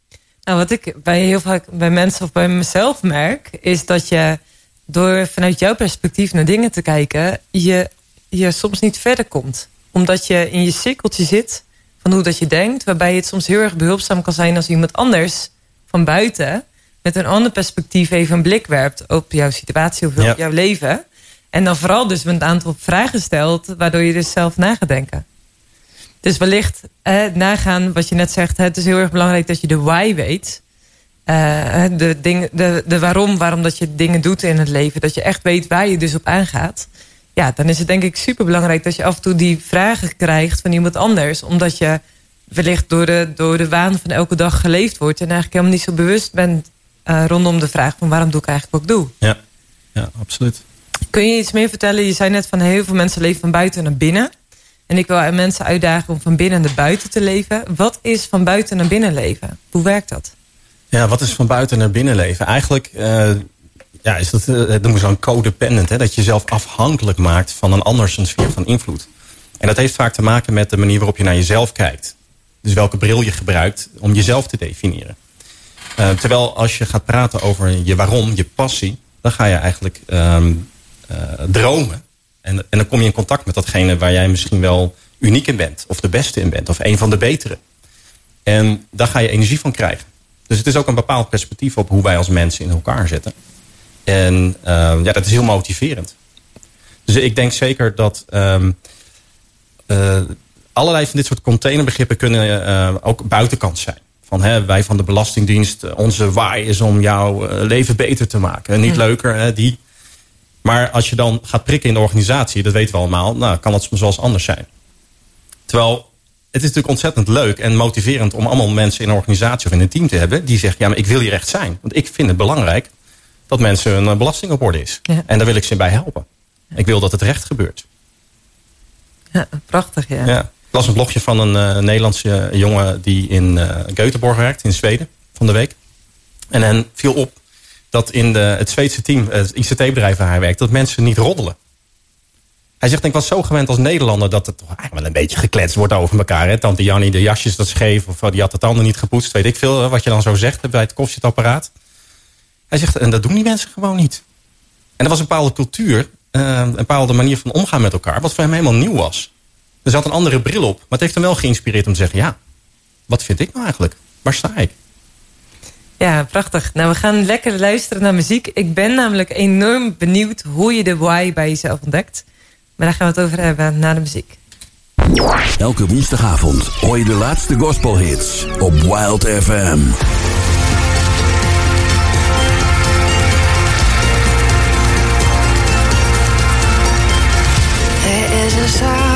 Nou, wat ik bij heel vaak bij mensen of bij mezelf merk, is dat je door vanuit jouw perspectief naar dingen te kijken, je, je soms niet verder komt. Omdat je in je cirkeltje zit van hoe dat je denkt, waarbij het soms heel erg behulpzaam kan zijn als iemand anders van buiten met een ander perspectief even een blik werpt op jouw situatie of Ja. op jouw leven. En dan vooral dus een aantal vragen stelt, waardoor je dus zelf na gaat denken. Dus wellicht eh, nagaan wat je net zegt. Het is heel erg belangrijk dat je de why weet. Eh, de, ding, de, de waarom, waarom dat je dingen doet in het leven. Dat je echt weet waar je dus op aangaat. Ja, dan is het denk ik super belangrijk dat je af en toe die vragen krijgt van iemand anders. Omdat je wellicht door de, door de waan van elke dag geleefd wordt. En eigenlijk helemaal niet zo bewust bent eh, rondom de vraag van waarom doe ik eigenlijk wat ik doe. Ja, ja absoluut. Kun je iets meer vertellen? Je zei net van heel veel mensen leven van buiten naar binnen. En ik wil mensen uitdagen om van binnen naar buiten te leven. Wat is van buiten naar binnen leven? Hoe werkt dat? Ja, wat is van buiten naar binnen leven? Eigenlijk eh, ja, is dat, eh, noemen zo'n codependent. Hè? Dat je jezelf afhankelijk maakt van een ander zijn sfeer van invloed. En dat heeft vaak te maken met de manier waarop je naar jezelf kijkt. Dus welke bril je gebruikt om jezelf te definiëren. Eh, terwijl als je gaat praten over je waarom, je passie... dan ga je eigenlijk ehm, eh, dromen. En, en dan kom je in contact met datgene waar jij misschien wel uniek in bent. Of de beste in bent. Of een van de betere. En daar ga je energie van krijgen. Dus het is ook een bepaald perspectief op hoe wij als mensen in elkaar zitten. En eh, ja, dat is heel motiverend. Dus ik denk zeker dat ehm, eh, allerlei van dit soort containerbegrippen kunnen eh, ook buitenkant zijn. Van hè, wij van de Belastingdienst, eh, onze waai is om jouw leven beter te maken. En niet leuker, hè, die. Maar als je dan gaat prikken in de organisatie, dat weten we allemaal, nou, kan dat soms wel eens anders zijn. Terwijl het is natuurlijk ontzettend leuk en motiverend om allemaal mensen in een organisatie of in een team te hebben die zeggen, ja, maar ik wil hier echt zijn. Want ik vind het belangrijk dat mensen hun eh, belasting op orde is. Ja. En daar wil ik ze bij helpen. Ik wil dat het recht gebeurt. Ja, prachtig, ja. Ja. Ik las een blogje van een eh, Nederlandse jongen die in eh Göteborg werkt, in Zweden, van de week. En hen viel op dat in de, het Zweedse team, het ICT-bedrijf waar hij werkt, dat mensen niet roddelen. Hij zegt, ik was zo gewend als Nederlander dat het toch eigenlijk wel een beetje gekletst wordt over elkaar. Hè? Tante Jannie, de jasjes dat scheef, of die had de tanden niet gepoetst, weet ik veel, wat je dan zo zegt bij het koffiezetapparaat. Hij zegt, en dat doen die mensen gewoon niet. En er was een bepaalde cultuur, eh, een bepaalde manier van omgaan met elkaar, wat voor hem helemaal nieuw was. Er zat een andere bril op, maar het heeft hem wel geïnspireerd om te zeggen, ja, wat vind ik nou eigenlijk? Waar sta ik? Ja, prachtig. Nou, we gaan lekker luisteren naar muziek. Ik ben namelijk enorm benieuwd hoe je de why bij jezelf ontdekt. Maar daar gaan we het over hebben na de muziek. Elke woensdagavond hoor je de laatste gospelhits op Wild FM. pasar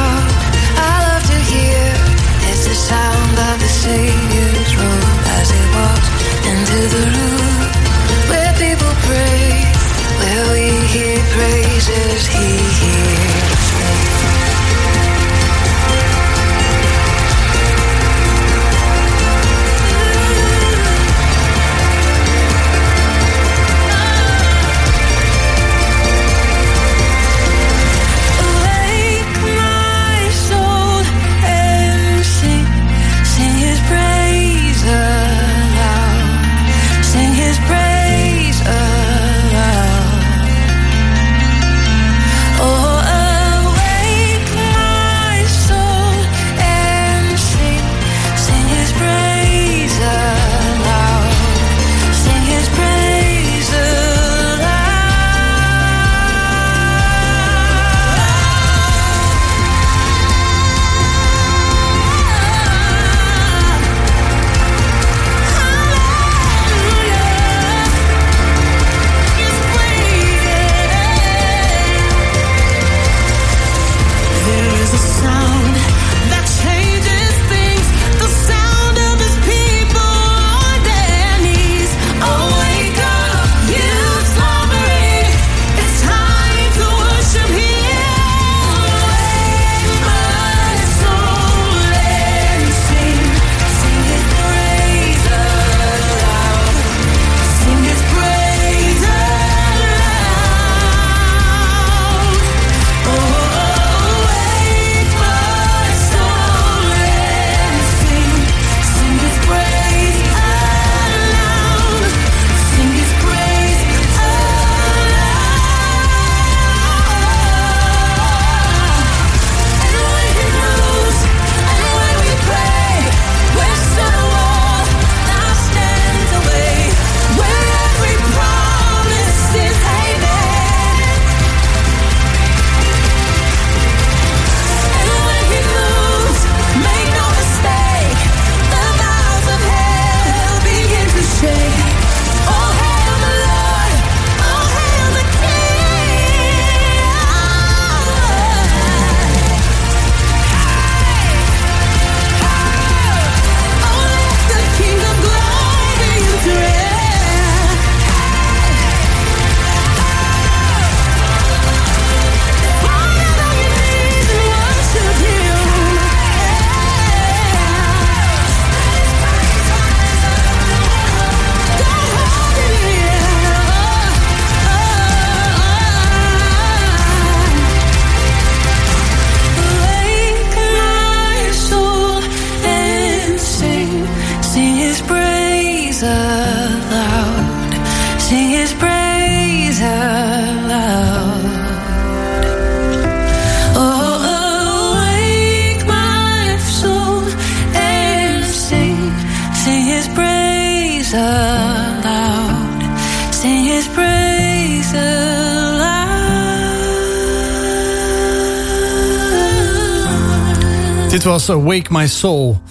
was Wake My Soul.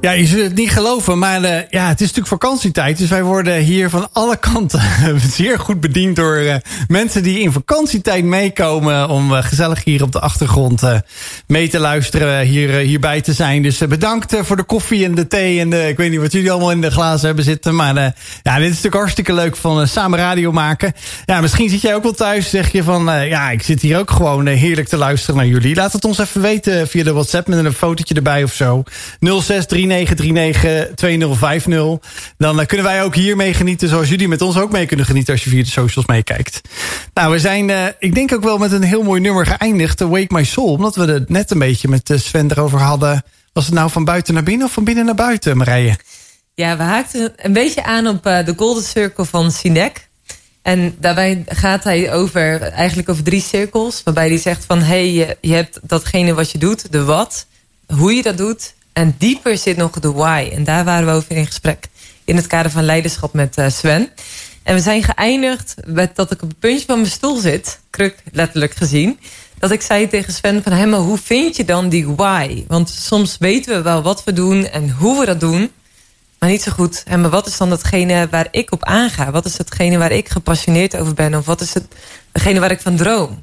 Ja, je zult het niet geloven, maar uh, ja, het is natuurlijk vakantietijd. Dus wij worden hier van alle kanten (laughs) zeer goed bediend door uh, mensen die in vakantietijd meekomen. Om uh, gezellig hier op de achtergrond mee te luisteren, hier, hierbij te zijn. Dus bedankt voor de koffie en de thee. En de, ik weet niet wat jullie allemaal in de glazen hebben zitten. Maar ja, dit is natuurlijk hartstikke leuk van samen radio maken. Ja, misschien zit jij ook wel thuis. Zeg je van, ja, ik zit hier ook gewoon heerlijk te luisteren naar jullie. Laat het ons even weten via de WhatsApp met een fotootje erbij of zo. 0639392050. Dan kunnen wij ook hier mee genieten zoals jullie met ons ook mee kunnen genieten als je via de socials meekijkt. Nou, we zijn ik denk ook wel met een heel mooi nummer geëindigd. Wake My Soul. Omdat we het net een beetje met Sven erover hadden. Was het nou van buiten naar binnen of van binnen naar buiten, Marije? Ja, we haakten een beetje aan op uh, de Golden Circle van Sinek. En daarbij gaat hij over, eigenlijk over drie cirkels. Waarbij hij zegt van, hé, hey, je, hebt datgene wat je doet, de wat. Hoe je dat doet en dieper zit nog de why. En daar waren we over in gesprek. In het kader van leiderschap met uh, Sven. En we zijn geëindigd met dat ik op het puntje van mijn stoel zit. Kruk, letterlijk gezien. Dat ik zei tegen Sven van... Hoe vind je dan die why? Want soms weten we wel wat we doen en hoe we dat doen. Maar niet zo goed. En maar wat is dan datgene waar ik op aanga? Wat is datgene waar ik gepassioneerd over ben? Of wat is het, degene waar ik van droom?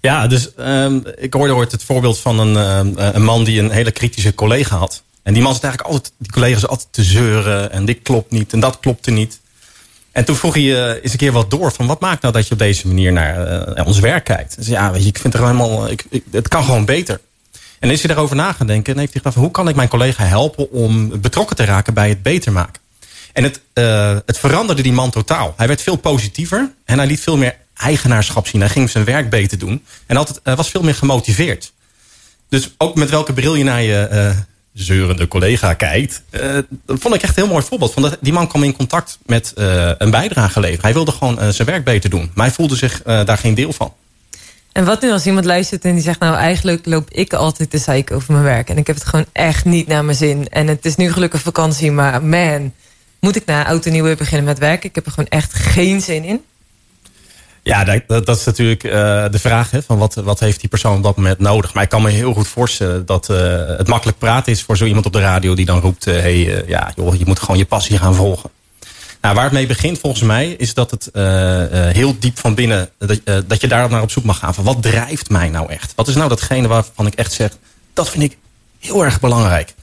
Ja, dus um, ik hoorde ooit het voorbeeld van een, uh, een man die een hele kritische collega had. En die man zat eigenlijk altijd, die collega's altijd te zeuren. En dit klopt niet en dat klopte niet. En toen vroeg hij uh, eens een keer wat door van wat maakt nou dat je op deze manier naar uh, ons werk kijkt. Dus ja, weet je, ik vind het helemaal, ik, het kan gewoon beter. En is hij daarover na gaan denken en heeft hij gedacht, hoe kan ik mijn collega helpen om betrokken te raken bij het beter maken? En het, uh, het veranderde die man totaal. Hij werd veel positiever en hij liet veel meer eigenaarschap zien. Hij ging zijn werk beter doen. En altijd, was veel meer gemotiveerd. Dus ook met welke bril je naar je zeurende collega kijkt. Uh, dat vond ik echt een heel mooi voorbeeld. Van dat, die man kwam in contact met een bijdrage leveren. Hij wilde gewoon zijn werk beter doen. Maar hij voelde zich daar geen deel van. En wat nu als iemand luistert en die zegt... nou eigenlijk loop ik altijd te zeiken over mijn werk. En ik heb het gewoon echt niet naar mijn zin. En het is nu gelukkig vakantie, maar man... moet ik na oud en nieuw weer beginnen met werken? Ik heb er gewoon echt geen zin in. Ja, dat, dat is natuurlijk uh, de vraag. Hè, van wat, wat heeft die persoon op dat moment nodig? Maar ik kan me heel goed voorstellen dat uh, het makkelijk praten is... voor zo iemand op de radio die dan roept... Uh, hey, ja, joh, je moet gewoon je passie gaan volgen. Nou, waar het mee begint volgens mij... is dat het heel diep van binnen... Dat, dat je daar naar op zoek mag gaan. Van wat drijft mij nou echt? Wat is nou datgene waarvan ik echt zeg... dat vind ik heel erg belangrijk.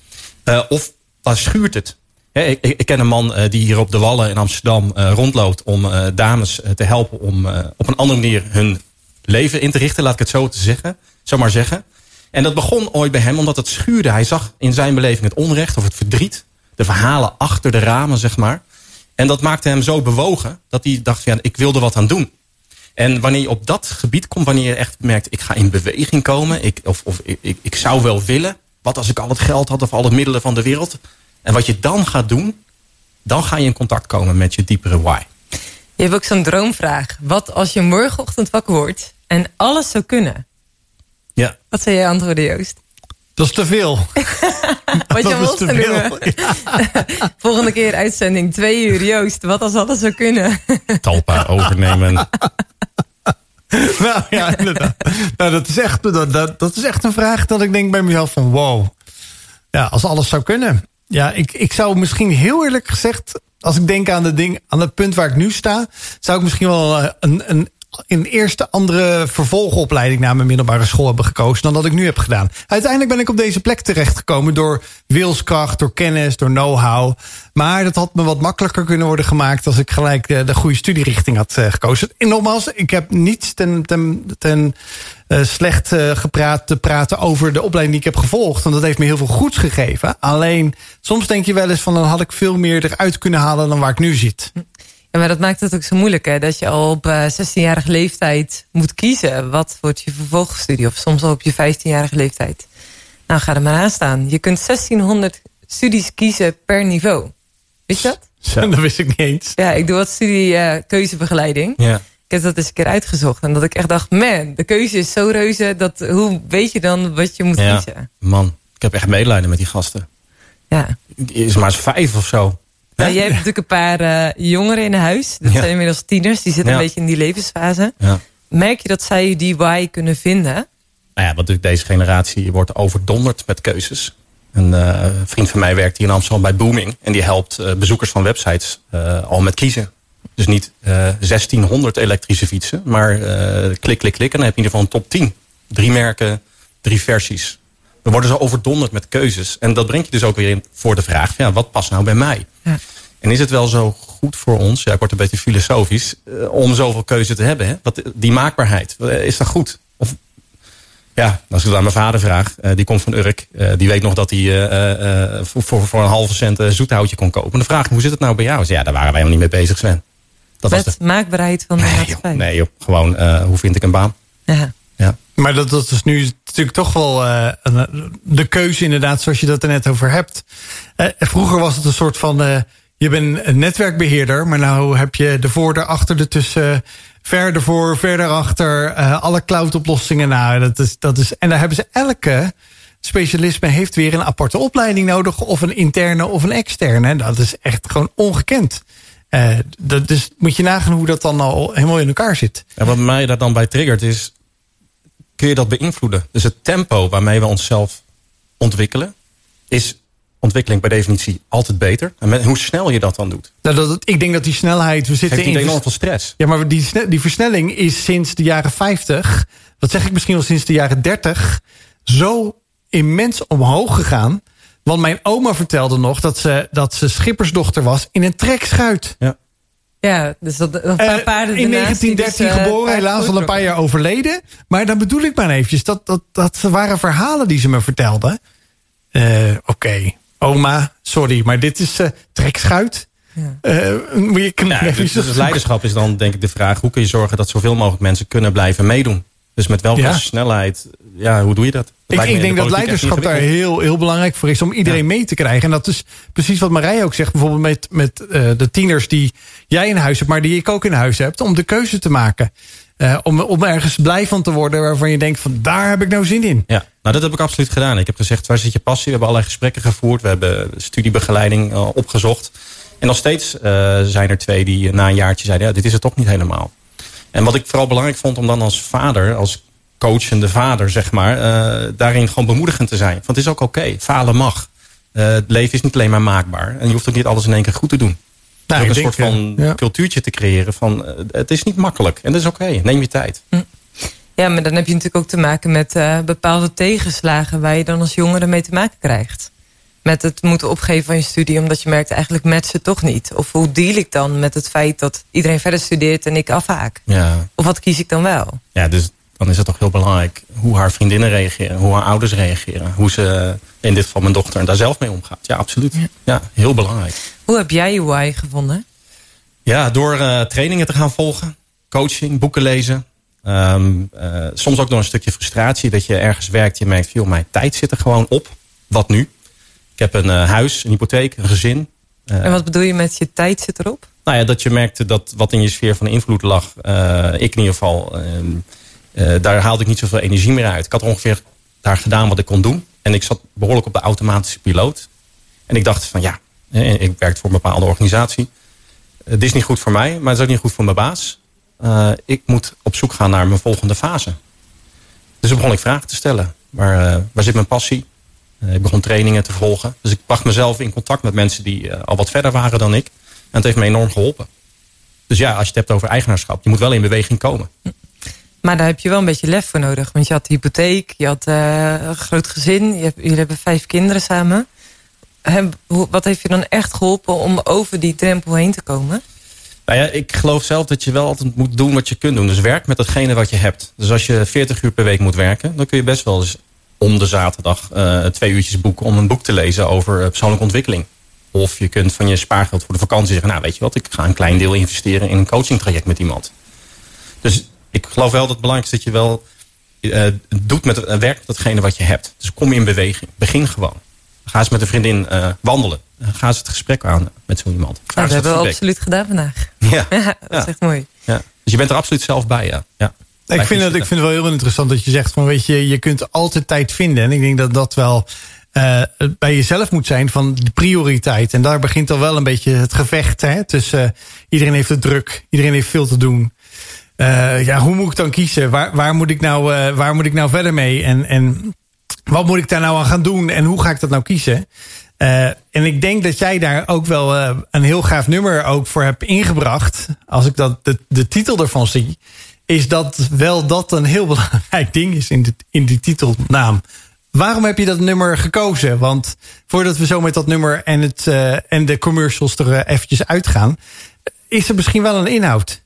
of waar schuurt het? Ik, ken een man uh, die hier op de Wallen in Amsterdam uh, rondloopt... om uh, dames te helpen om op een andere manier hun leven in te richten. Laat ik het zo, te zeggen, zo maar zeggen. En dat begon ooit bij hem omdat het schuurde. Hij zag in zijn beleving het onrecht of het verdriet. De verhalen achter de ramen, zeg maar. En dat maakte hem zo bewogen dat hij dacht... Ja, ik wilde wat aan doen. En wanneer je op dat gebied komt, wanneer je echt merkt... ik ga in beweging komen, ik, of, of ik, ik zou wel willen... wat als ik al het geld had of alle middelen van de wereld... En wat je dan gaat doen, dan ga je in contact komen met je diepere why. Je hebt ook zo'n droomvraag. Wat als je morgenochtend wakker wordt en alles zou kunnen? Ja. Wat zou jij antwoorden, Joost? Dat is te veel. (laughs) wat je dat te veel. Ja. (laughs) Volgende keer uitzending, twee uur, Joost. Wat als alles zou kunnen? (laughs) Talpa overnemen. nou ja, inderdaad. Nou, dat, is echt, dat, dat is echt een vraag dat ik denk bij mezelf van wow. Ja, als alles zou kunnen. Ja, ik, ik zou misschien heel eerlijk gezegd... als ik denk aan, de ding, aan het punt waar ik nu sta... zou ik misschien wel eh, een, een een eerste andere vervolgopleiding naar mijn middelbare school hebben gekozen dan dat ik nu heb gedaan. Uiteindelijk ben ik op deze plek terechtgekomen door wilskracht, door kennis, door know-how. Maar dat had me wat makkelijker kunnen worden gemaakt als ik gelijk de, de goede studierichting had uh, gekozen. En nogmaals, ik heb niets ten, ten, ten uh, slecht uh, gepraat te praten over de opleiding die ik heb gevolgd. Want dat heeft me heel veel goeds gegeven. Alleen, soms denk je wel eens van dan had ik veel meer eruit kunnen halen dan waar ik nu zit. Ja, maar dat maakt het ook zo moeilijk, hè? Dat je al op uh, 16-jarige leeftijd moet kiezen. Wat wordt je vervolgstudie? Of soms al op je 15-jarige leeftijd. Nou, ga er maar aan staan. Je kunt 1600 studies kiezen per niveau. Weet je dat? (laughs) dat wist ik niet eens. Ja, ik doe wat studie eh, keuzebegeleiding. Ja. Ik heb dat eens een keer uitgezocht. En dat ik echt dacht, man, de keuze is zo reuze. Dat, hoe weet je dan wat je moet ja. kiezen? Man, ik heb echt medelijden met die gasten. Ja. Is maar eens vijf of zo. Ja, jij hebt natuurlijk een paar eh, jongeren in huis. Dat zijn inmiddels tieners. Die zitten een beetje in die levensfase. Ja. Merk je dat zij die why kunnen vinden? Nou ja, want natuurlijk deze generatie wordt overdonderd met keuzes. Een eh, vriend van mij werkt hier in Amsterdam bij Booming. En die helpt eh, bezoekers van websites al met kiezen. Dus niet eh 1600 elektrische fietsen, maar klik, klik, klik. En dan heb je in ieder geval een top 10. Drie merken, drie versies. We worden zo overdonderd met keuzes. En dat brengt je dus ook weer in voor de vraag, ja, wat past nou bij mij? Ja. En is het wel zo goed voor ons, ja, ik word een beetje filosofisch, eh, om zoveel keuze te hebben? Hè? Wat, die maakbaarheid, eh, is dat goed? Of ja, als ik het aan mijn vader vraag, eh, die komt van Urk. eh, die weet nog dat hij eh, eh, voor, voor, voor een halve cent een zoethoutje kon kopen. En dan vraag ik, hoe zit het nou bij jou? Zei, Ja, daar waren wij helemaal niet mee bezig, Sven. Dat was Met de... maakbaarheid van de Nee joh, nee joh, gewoon eh, hoe vind ik een baan? Ja. Ja. Maar dat, dat is nu natuurlijk toch wel eh, een- de keuze inderdaad, zoals je dat er net over hebt. Eh, vroeger was het een soort van, eh, je bent een netwerkbeheerder, maar nou heb je de voor, de achter, de tussen, verder voor, verder achter, eh, alle cloud-oplossingen. Nou, dat is, dat is, en daar hebben ze elke specialisme heeft weer een aparte opleiding nodig, of een interne of een externe. Dat is echt gewoon ongekend. Eh, dat, dus moet je nagaan hoe dat dan al helemaal in elkaar zit. En wat mij daar dan bij triggert is, kun je dat beïnvloeden? Dus het tempo waarmee we onszelf ontwikkelen, is ontwikkeling per definitie altijd beter. En met, hoe snel je dat dan doet, Nou, dat, ik denk dat die snelheid, we zitten in enorm veel stress. Ja, maar die, die versnelling is sinds de jaren 50, wat zeg ik misschien wel sinds de jaren 30, zo immens omhoog gegaan. Want mijn oma vertelde nog dat ze, dat ze schippersdochter was in een trekschuit. Ja. Ja, dus dat, een paar Eh, paarden in ernaast die 1913 dus, eh, geboren, helaas al een paar jaar overleden. Maar dan bedoel ik maar eventjes, dat, dat, dat waren verhalen die ze me vertelde. Eh, Oké, oma, sorry, maar dit is trekschuit. Ja. Eh, moet je Ja, dus, dus leiderschap is dan denk ik de vraag... hoe kun je zorgen dat zoveel mogelijk mensen kunnen blijven meedoen? Dus met welke Ja. snelheid, ja, hoe doe je dat? Dat Ik, ik denk de dat leiderschap daar heel, heel belangrijk voor is om iedereen mee te krijgen. En dat is precies wat Marij ook zegt, bijvoorbeeld met, met eh, de tieners die jij in huis hebt, maar die ik ook in huis heb, om de keuze te maken. Eh, om, om ergens blij van te worden waarvan je denkt van daar heb ik nou zin in. Ja, nou dat heb ik absoluut gedaan. Ik heb gezegd, waar zit je passie? We hebben allerlei gesprekken gevoerd. We hebben studiebegeleiding eh, opgezocht. En nog steeds eh, zijn er twee die na een jaartje zeiden... ja, dit is het toch niet helemaal. En wat ik vooral belangrijk vond om dan als vader... als coachende vader, zeg maar... daarin gewoon bemoedigend te zijn. Want het is ook oké, falen mag. Het leven is niet alleen maar maakbaar. En je hoeft ook niet alles in één keer goed te doen. Nou, een soort van eh, ja. cultuurtje te creëren van... eh, het is niet makkelijk en dat is oké, neem je tijd. Ja, maar dan heb je natuurlijk ook te maken met eh, bepaalde tegenslagen waar je dan als jongere mee te maken krijgt. Met het moeten opgeven van je studie, omdat je merkt eigenlijk matcht het toch niet. Of hoe deal ik dan met het feit dat iedereen verder studeert en ik afhaak? Ja, Of wat kies ik dan wel? Ja, dus dan is het toch heel belangrijk hoe haar vriendinnen reageren, hoe haar ouders reageren, hoe ze in dit geval mijn dochter daar zelf mee omgaat. Ja, absoluut. Ja, heel belangrijk. Hoe heb jij je why gevonden? Ja, door eh, trainingen te gaan volgen, coaching, boeken lezen. Ehm, eh, soms ook door een stukje frustratie dat je ergens werkt. Je merkt, veel mijn tijd zit er gewoon op. Wat nu? Ik heb een eh, huis, een hypotheek, een gezin. En wat bedoel je met je tijd zit erop? Nou ja, dat je merkte dat wat in je sfeer van invloed lag, ik in ieder geval, ehm, eh, daar haalde ik niet zoveel energie meer uit. Ik had ongeveer daar gedaan wat ik kon doen. En ik zat behoorlijk op de automatische piloot. En ik dacht van ja, eh, ik werkte voor een bepaalde organisatie. Eh, dit is niet goed voor mij, maar het is ook niet goed voor mijn baas. Eh, ik moet op zoek gaan naar mijn volgende fase. Dus toen begon ik vragen te stellen. Waar, eh, waar zit mijn passie? Eh, ik begon trainingen te volgen. Dus ik bracht mezelf in contact met mensen die eh, al wat verder waren dan ik. En het heeft me enorm geholpen. Dus ja, als je het hebt over eigenaarschap, je moet wel in beweging komen. Maar daar heb je wel een beetje lef voor nodig. Want je had de hypotheek, je had eh, een groot gezin. Je hebt, jullie hebben vijf kinderen samen. Wat heeft je dan echt geholpen om over die drempel heen te komen? Nou ja, ik geloof zelf dat je wel altijd moet doen wat je kunt doen. Dus werk met datgene wat je hebt. Dus als je 40 uur per week moet werken, dan kun je best wel eens om de zaterdag eh, twee uurtjes boeken om een boek te lezen over eh, persoonlijke ontwikkeling. Of je kunt van je spaargeld voor de vakantie zeggen, nou weet je wat, ik ga een klein deel investeren in een coachingtraject met iemand. Dus ik geloof wel dat het belangrijk is dat je wel eh, doet met, eh, werkt met datgene wat je hebt. Dus kom je in beweging. Begin gewoon. Ga eens met een vriendin eh, wandelen. Uh, ga eens het gesprek aan met zo iemand. Nou, dat hebben we absoluut gedaan vandaag. (laughs) Ja. dat is echt mooi. ja. Dus je bent er absoluut zelf bij, ja. ja. Ik vind, het, ik vind het wel heel interessant dat je zegt van weet je, je kunt altijd tijd vinden. En ik denk dat dat wel eh, bij jezelf moet zijn van de prioriteit. En daar begint al wel een beetje het gevecht. Hè? Tussen iedereen heeft het druk, iedereen heeft veel te doen. Eh, ja, hoe moet ik dan kiezen? Waar, waar, moet ik nou, eh, waar moet ik nou verder mee? En, en wat moet ik daar nou aan gaan doen? En hoe ga ik dat nou kiezen? Eh, en ik denk dat jij daar ook wel een heel gaaf nummer ook voor hebt ingebracht. Als ik dat, de, de titel ervan zie. Is dat wel dat een heel (laughs) belangrijk ding is in, de, in die titelnaam. Waarom heb je dat nummer gekozen? Want voordat we zo met dat nummer en, het, en de commercials er eventjes uitgaan. Is er misschien wel een inhoud?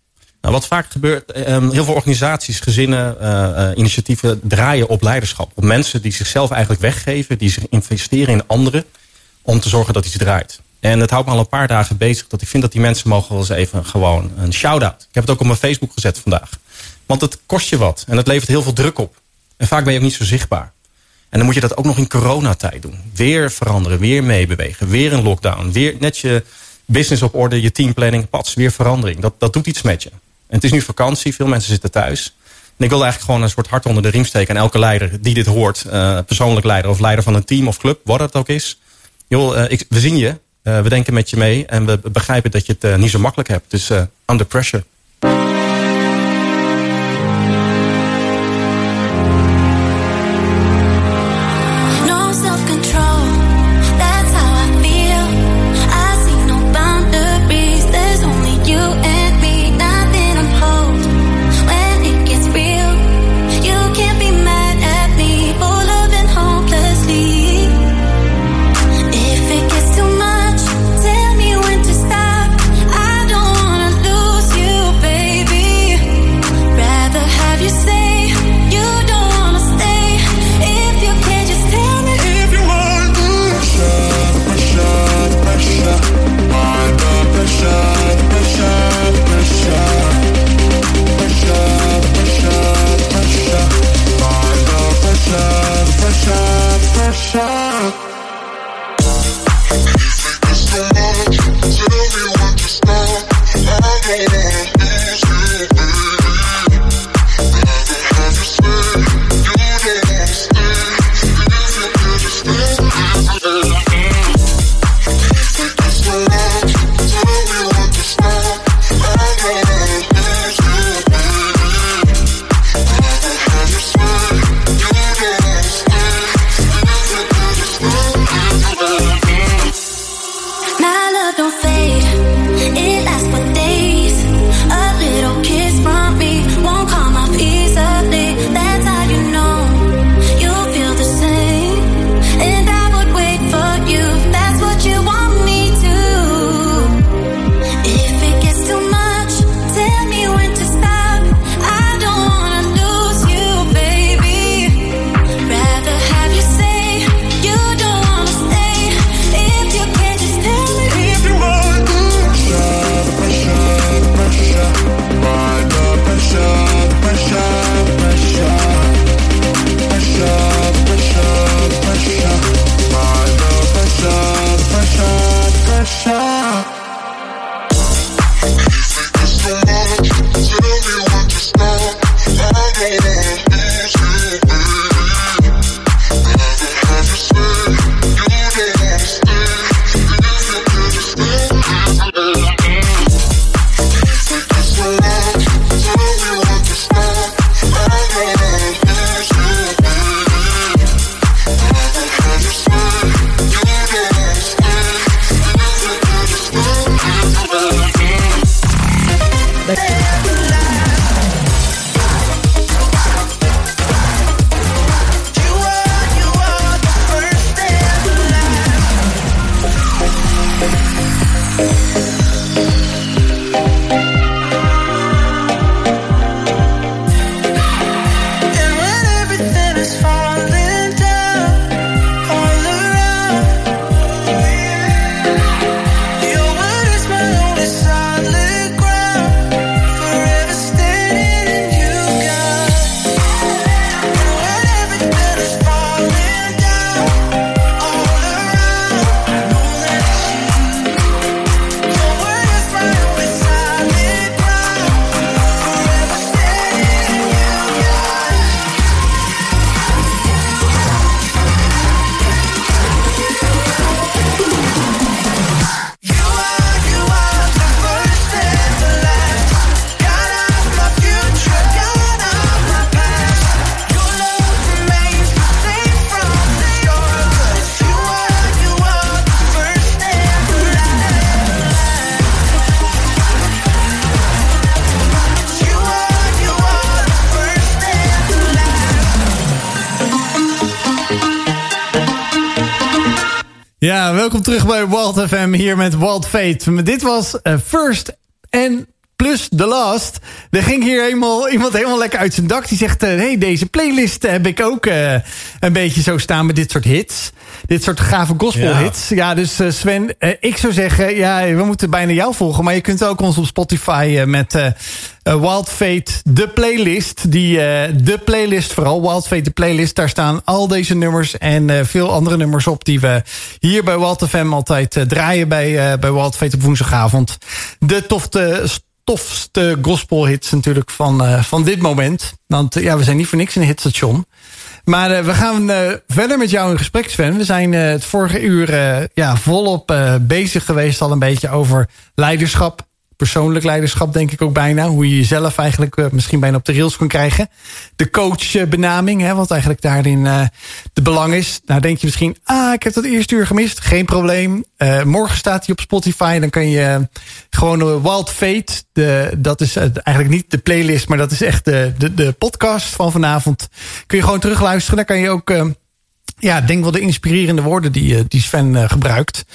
Nou, wat vaak gebeurt, ehm, heel veel organisaties, gezinnen, eh, eh, initiatieven draaien op leiderschap. Op mensen die zichzelf eigenlijk weggeven, die zich investeren in anderen om te zorgen dat iets draait. En het houdt me al een paar dagen bezig dat ik vind dat die mensen mogen wel eens even gewoon een shout-out. Ik heb het ook op mijn Facebook gezet vandaag. Want het kost je wat en het levert heel veel druk op. En vaak ben je ook niet zo zichtbaar. En dan moet je dat ook nog in coronatijd doen. Weer veranderen, weer meebewegen, weer een lockdown. Weer net je business op orde, je teamplanning, pats, weer verandering. Dat, dat doet iets met je. Het is nu vakantie, veel mensen zitten thuis. En ik wil eigenlijk gewoon een soort hart onder de riem steken. En elke leider die dit hoort, eh, persoonlijk leider of leider van een team of club, wat het ook is. Joh, eh, ik, we zien je, eh, we denken met je mee en we begrijpen dat je het niet zo makkelijk hebt. Dus under pressure. Welkom terug bij Wild FM hier met Wild Fate. Dit was eh, First en plus The Last. Er ging hier helemaal, iemand helemaal lekker uit zijn dak. Die zegt, hé, hey, deze playlist heb ik ook eh, een beetje zo staan met dit soort hits. Dit soort gave gospel hits. Ja, dus eh, Sven, eh, ik zou zeggen, ja, we moeten bijna jou volgen. Maar je kunt ook ons op Spotify eh, met eh, eh, Wild Fate, de playlist. Die, eh, de playlist vooral, Wild Fate, de playlist. Daar staan al deze nummers en eh, veel andere nummers op... die we hier bij Wild FM altijd eh, draaien bij, eh, bij Wild Fate op woensdagavond. De tofste, tofste gospelhits natuurlijk van, eh, van dit moment. Want eh, ja, we zijn niet voor niks in een hitstation. Maar eh, we gaan verder met jou in gesprek, Sven. We zijn het vorige uur ja, volop bezig geweest al een beetje over leiderschap. Persoonlijk leiderschap denk ik ook bijna. Hoe je jezelf eigenlijk eh, misschien bijna op de rails kan krijgen. De coachbenaming, hè, wat eigenlijk daarin eh, de belang is. Nou denk je misschien, ah, ik heb dat eerste uur gemist. Geen probleem. Eh, morgen staat hij op Spotify. Dan kan je gewoon Wild Fate. De, dat is eigenlijk niet de playlist, maar dat is echt de, de, de podcast van vanavond. Kun je gewoon terugluisteren. Daar kan je ook... ja, denk wel de inspirerende woorden die, die Sven gebruikt.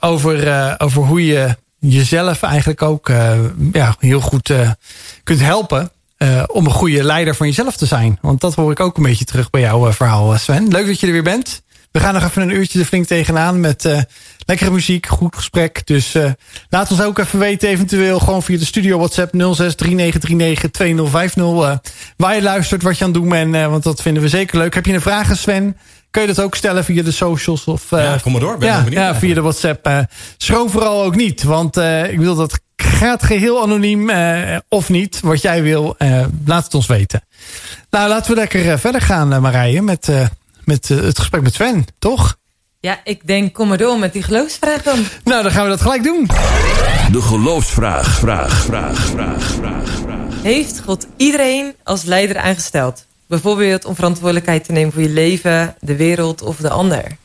over, over hoe je jezelf eigenlijk ook eh, ja, heel goed eh, kunt helpen. eh, om een goede leider van jezelf te zijn. Want dat hoor ik ook een beetje terug bij jouw verhaal, Sven. Leuk dat je er weer bent. We gaan nog even een uurtje er flink tegenaan met lekkere muziek, goed gesprek. Dus laat ons ook even weten, eventueel gewoon via de studio WhatsApp 0639392050. eh, waar je luistert, wat je aan het doen bent. want dat vinden we zeker leuk. Heb je een vraag, Sven? Kun je dat ook stellen via de socials? Of, eh, Ja, kom maar door. Ben ja, benieuwd ja, via de WhatsApp. eh schroom vooral ook niet. Want eh, ik wil dat gaat geheel anoniem eh, of niet. Wat jij wil, eh, laat het ons weten. Nou, laten we lekker eh, verder gaan, eh, Marije. Met, eh, met eh, het gesprek met Sven, toch? Ja, ik denk, kom maar door met die geloofsvraag dan. Nou, dan gaan we dat gelijk doen. De geloofsvraag, vraag, vraag, vraag, vraag, vraag. Heeft God iedereen als leider aangesteld? Bijvoorbeeld om verantwoordelijkheid te nemen voor je leven, de wereld of de ander.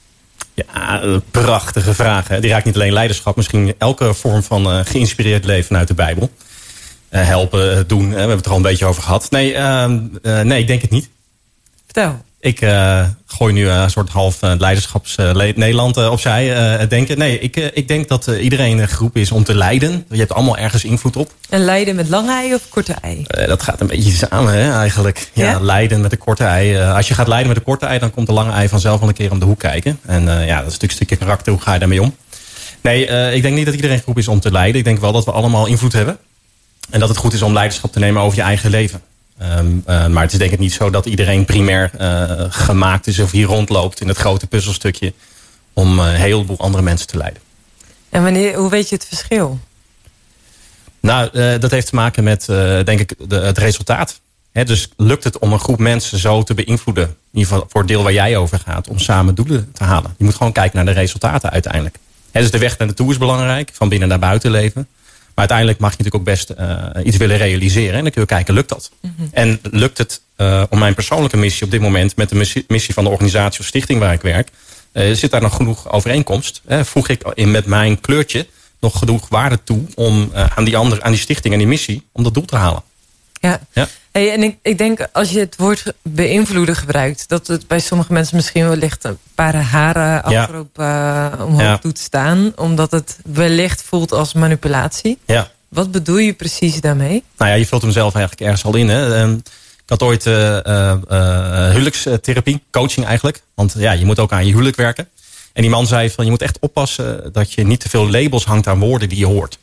Ja, eh, prachtige vraag. Hè? Die raakt niet alleen leiderschap, misschien elke vorm van eh, geïnspireerd leven vanuit de Bijbel. Eh, helpen, doen, hè? we hebben het er al een beetje over gehad. Nee, eh, nee ik denk het niet. Vertel. Ik eh, gooi nu eh, een soort half uh, leiderschaps uh, Nederland opzij denken. Nee, ik, ik denk dat iedereen een groep is om te leiden. Je hebt allemaal ergens invloed op. En leiden met lange ei of korte ei? Dat gaat een beetje samen hè, eigenlijk. Ja, ja? leiden met een korte ei. Als je gaat leiden met een korte ei, dan komt de lange ei vanzelf wel een keer om de hoek kijken. En ja, dat is natuurlijk een stukje karakter. Hoe ga je daarmee om? Nee, ik denk niet dat iedereen een groep is om te leiden. Ik denk wel dat we allemaal invloed hebben. En dat het goed is om leiderschap te nemen over je eigen leven. Um, uh, maar het is denk ik niet zo dat iedereen primair uh, gemaakt is of hier rondloopt in het grote puzzelstukje om uh, een heleboel andere mensen te leiden. En wanneer, hoe weet je het verschil? Nou, dat heeft te maken met, denk ik, de, het resultaat. He, dus lukt het om een groep mensen zo te beïnvloeden, in ieder geval voor het deel waar jij over gaat, om samen doelen te halen. Je moet gewoon kijken naar de resultaten uiteindelijk. He, dus de weg naar naartoe is belangrijk, van binnen naar buiten leven. Maar uiteindelijk mag je natuurlijk ook best uh, iets willen realiseren. En dan kun je kijken, lukt dat? Mm -hmm. En lukt het uh, om mijn persoonlijke missie op dit moment... met de missie, missie van de organisatie of stichting waar ik werk... Uh, zit daar nog genoeg overeenkomst? voeg ik in met mijn kleurtje nog genoeg waarde toe... om aan, die andere, aan die stichting en die missie, om dat doel te halen? Ja, ja. Hey, en ik, ik denk als je het woord beïnvloeden gebruikt... dat het bij sommige mensen misschien wellicht een paar haren ja. uh, omhoog ja. doet staan. Omdat het wellicht voelt als manipulatie. Ja. Wat bedoel je precies daarmee? Nou ja, je vult hem zelf eigenlijk ergens al in. Hè? Ik had ooit uh, uh, huwelijkstherapie, coaching eigenlijk. Want ja, je moet ook aan je huwelijk werken. En die man zei van je moet echt oppassen dat je niet te veel labels hangt aan woorden die je hoort.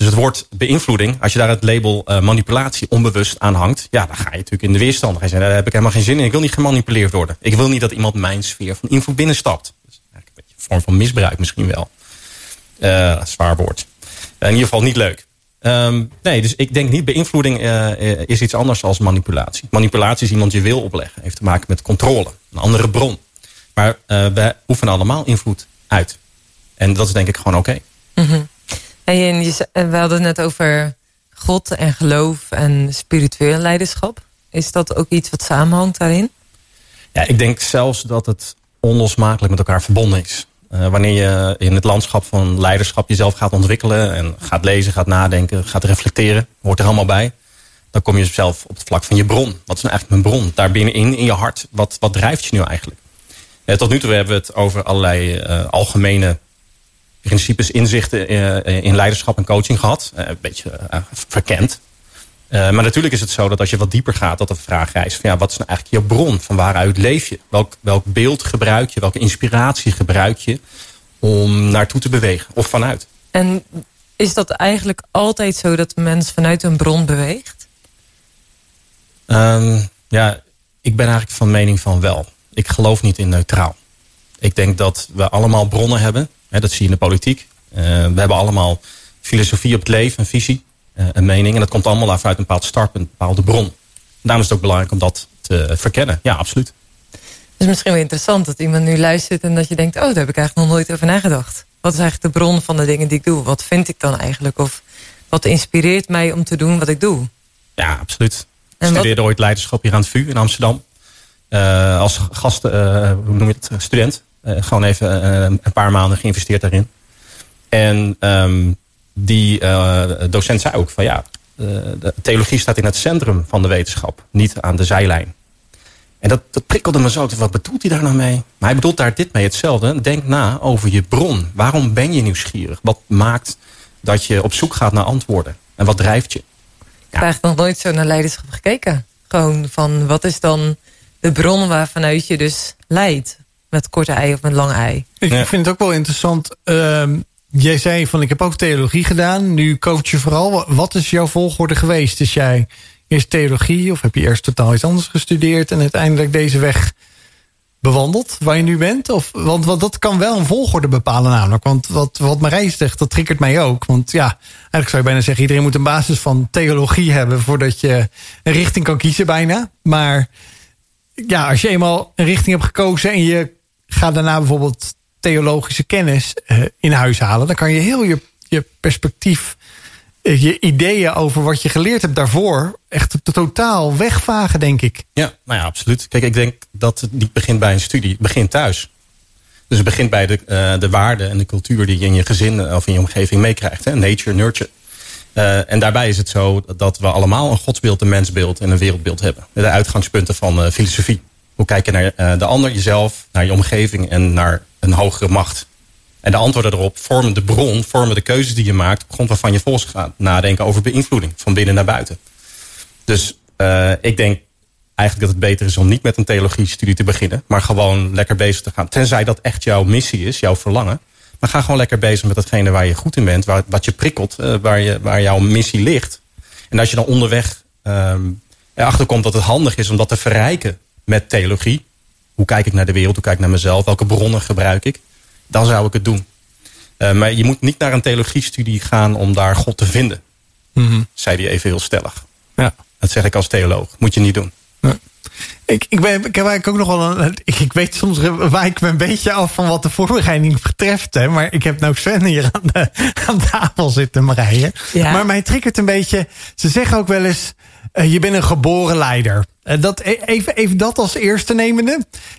Dus het woord beïnvloeding, als je daar het label uh, manipulatie onbewust aan hangt, ja, dan ga je natuurlijk in de weerstand. Dan daar heb ik helemaal geen zin in. Ik wil niet gemanipuleerd worden. Ik wil niet dat iemand mijn sfeer van invloed binnenstapt. Dus eigenlijk een beetje een vorm van misbruik misschien wel. Uh, zwaar woord. In ieder geval niet leuk. Um, nee, dus ik denk niet, beïnvloeding is iets anders dan manipulatie. Manipulatie is iemand je wil opleggen. Heeft te maken met controle. Een andere bron. Maar wij oefenen allemaal invloed uit. En dat is denk ik gewoon oké. Okay. -hmm. En je, we hadden het net over God en geloof en spiritueel leiderschap. Is dat ook iets wat samenhangt daarin? Ja, ik denk zelfs dat het onlosmakelijk met elkaar verbonden is. Uh, wanneer je in het landschap van leiderschap jezelf gaat ontwikkelen... en gaat lezen, gaat nadenken, gaat reflecteren, hoort er allemaal bij... dan kom je zelf op het vlak van je bron. Wat is nou eigenlijk mijn bron? Daar binnenin, in je hart, wat, wat drijft je nu eigenlijk? Eh, tot nu toe hebben we het over allerlei eh, algemene principes, inzichten eh, in leiderschap en coaching gehad. Eh, een beetje eh, verkend. Eh, maar natuurlijk is het zo dat als je wat dieper gaat, dat de vraag van ja, wat is nou eigenlijk je bron? Van waaruit leef je? Welk, welk beeld gebruik je? Welke inspiratie gebruik je om naartoe te bewegen of vanuit? En is dat eigenlijk altijd zo dat een mens vanuit een bron beweegt? Ehm, ja, ik ben eigenlijk van mening van wel. Ik geloof niet in neutraal. Ik denk dat we allemaal bronnen hebben. Hè, dat zie je in de politiek. Eh, we hebben allemaal filosofie op het leven, een visie, eh, een mening. En dat komt allemaal vanuit een bepaald startpunt, een bepaalde bron. Daarom is het ook belangrijk om dat te verkennen. Ja, absoluut. Het is misschien wel interessant dat iemand nu luistert en dat je denkt... oh, daar heb ik eigenlijk nog nooit over nagedacht. Wat is eigenlijk de bron van de dingen die ik doe? Wat vind ik dan eigenlijk? Of wat inspireert mij om te doen wat ik doe? Ja, absoluut. Ik studeerde ooit leiderschap hier aan het VU in Amsterdam. Eh, als gast, hoe noem je het, student. Eh, gewoon even eh, een paar maanden geïnvesteerd daarin. En ehm, die eh, docent zei ook van ja, de theologie staat in het centrum van de wetenschap. Niet aan de zijlijn. En dat, dat prikkelde me zo. Wat bedoelt hij daar nou mee? Maar hij bedoelt daar dit mee hetzelfde. Denk na over je bron. Waarom ben je nieuwsgierig? Wat maakt dat je op zoek gaat naar antwoorden? En wat drijft je? Ik heb eigenlijk nog nooit zo naar leiderschap gekeken. Gewoon van wat is dan de bron waarvanuit je dus leidt? Met korte ei of met lange ei. Ik Ja. vind het ook wel interessant. Ehm, jij zei van ik heb ook theologie gedaan. Nu coach je vooral. Wat is jouw volgorde geweest? Is jij eerst theologie of heb je eerst totaal iets anders gestudeerd en uiteindelijk deze weg bewandeld waar je nu bent? Of, want, want dat kan wel een volgorde bepalen namelijk. Want wat, wat Marij zegt, dat triggert mij ook. Want ja, eigenlijk zou je bijna zeggen... iedereen moet een basis van theologie hebben... voordat je een richting kan kiezen bijna. Maar ja, als je eenmaal een richting hebt gekozen... en je gaat daarna bijvoorbeeld theologische kennis eh, in huis halen... dan kan je heel je, je perspectief, eh, je ideeën over wat je geleerd hebt daarvoor... echt totaal wegvagen, denk ik. Ja, nou ja, absoluut. Kijk, ik denk dat het niet begint bij een studie. Het begint thuis. Dus het begint bij de, eh, de waarden en de cultuur die je in je gezin of in je omgeving meekrijgt. Hè? Nature, nurture. En daarbij is het zo dat we allemaal een godsbeeld, een mensbeeld en een wereldbeeld hebben. De uitgangspunten van filosofie. Hoe kijk je naar eh, de ander, jezelf, naar je omgeving en naar een hogere macht. En de antwoorden erop vormen de bron, vormen de keuzes die je maakt... op grond waarvan je volgens gaat nadenken over beïnvloeding. Van binnen naar buiten. Dus eh, ik denk eigenlijk dat het beter is om niet met een theologie-studie te beginnen. Maar gewoon lekker bezig te gaan. Tenzij dat echt jouw missie is, jouw verlangen. Maar ga gewoon lekker bezig met datgene waar je goed in bent. Wat je prikkelt, eh, waar, je, waar jouw missie ligt. En als je dan onderweg ehm erachter komt dat het handig is om dat te verrijken met theologie. Hoe kijk ik naar de wereld? Hoe kijk ik naar mezelf? Welke bronnen gebruik ik? Dan zou ik het doen. Eh, maar je moet niet naar een theologiestudie gaan om daar God te vinden. Zei hij even heel stellig. Ja. Dat zeg ik als theoloog. Moet je niet doen. Ik, ik, ben, ik heb eigenlijk ook nog wel een. Ik, weet soms wijk me een beetje af van wat de voorbereiding betreft. Hè, maar ik heb nou Sven hier aan, de, aan tafel zitten, Marije. Ja. Maar mij triggert een beetje. Ze zeggen ook wel eens. eh, je bent een geboren leider. Eh, dat, e- even, even dat als eerste nemende.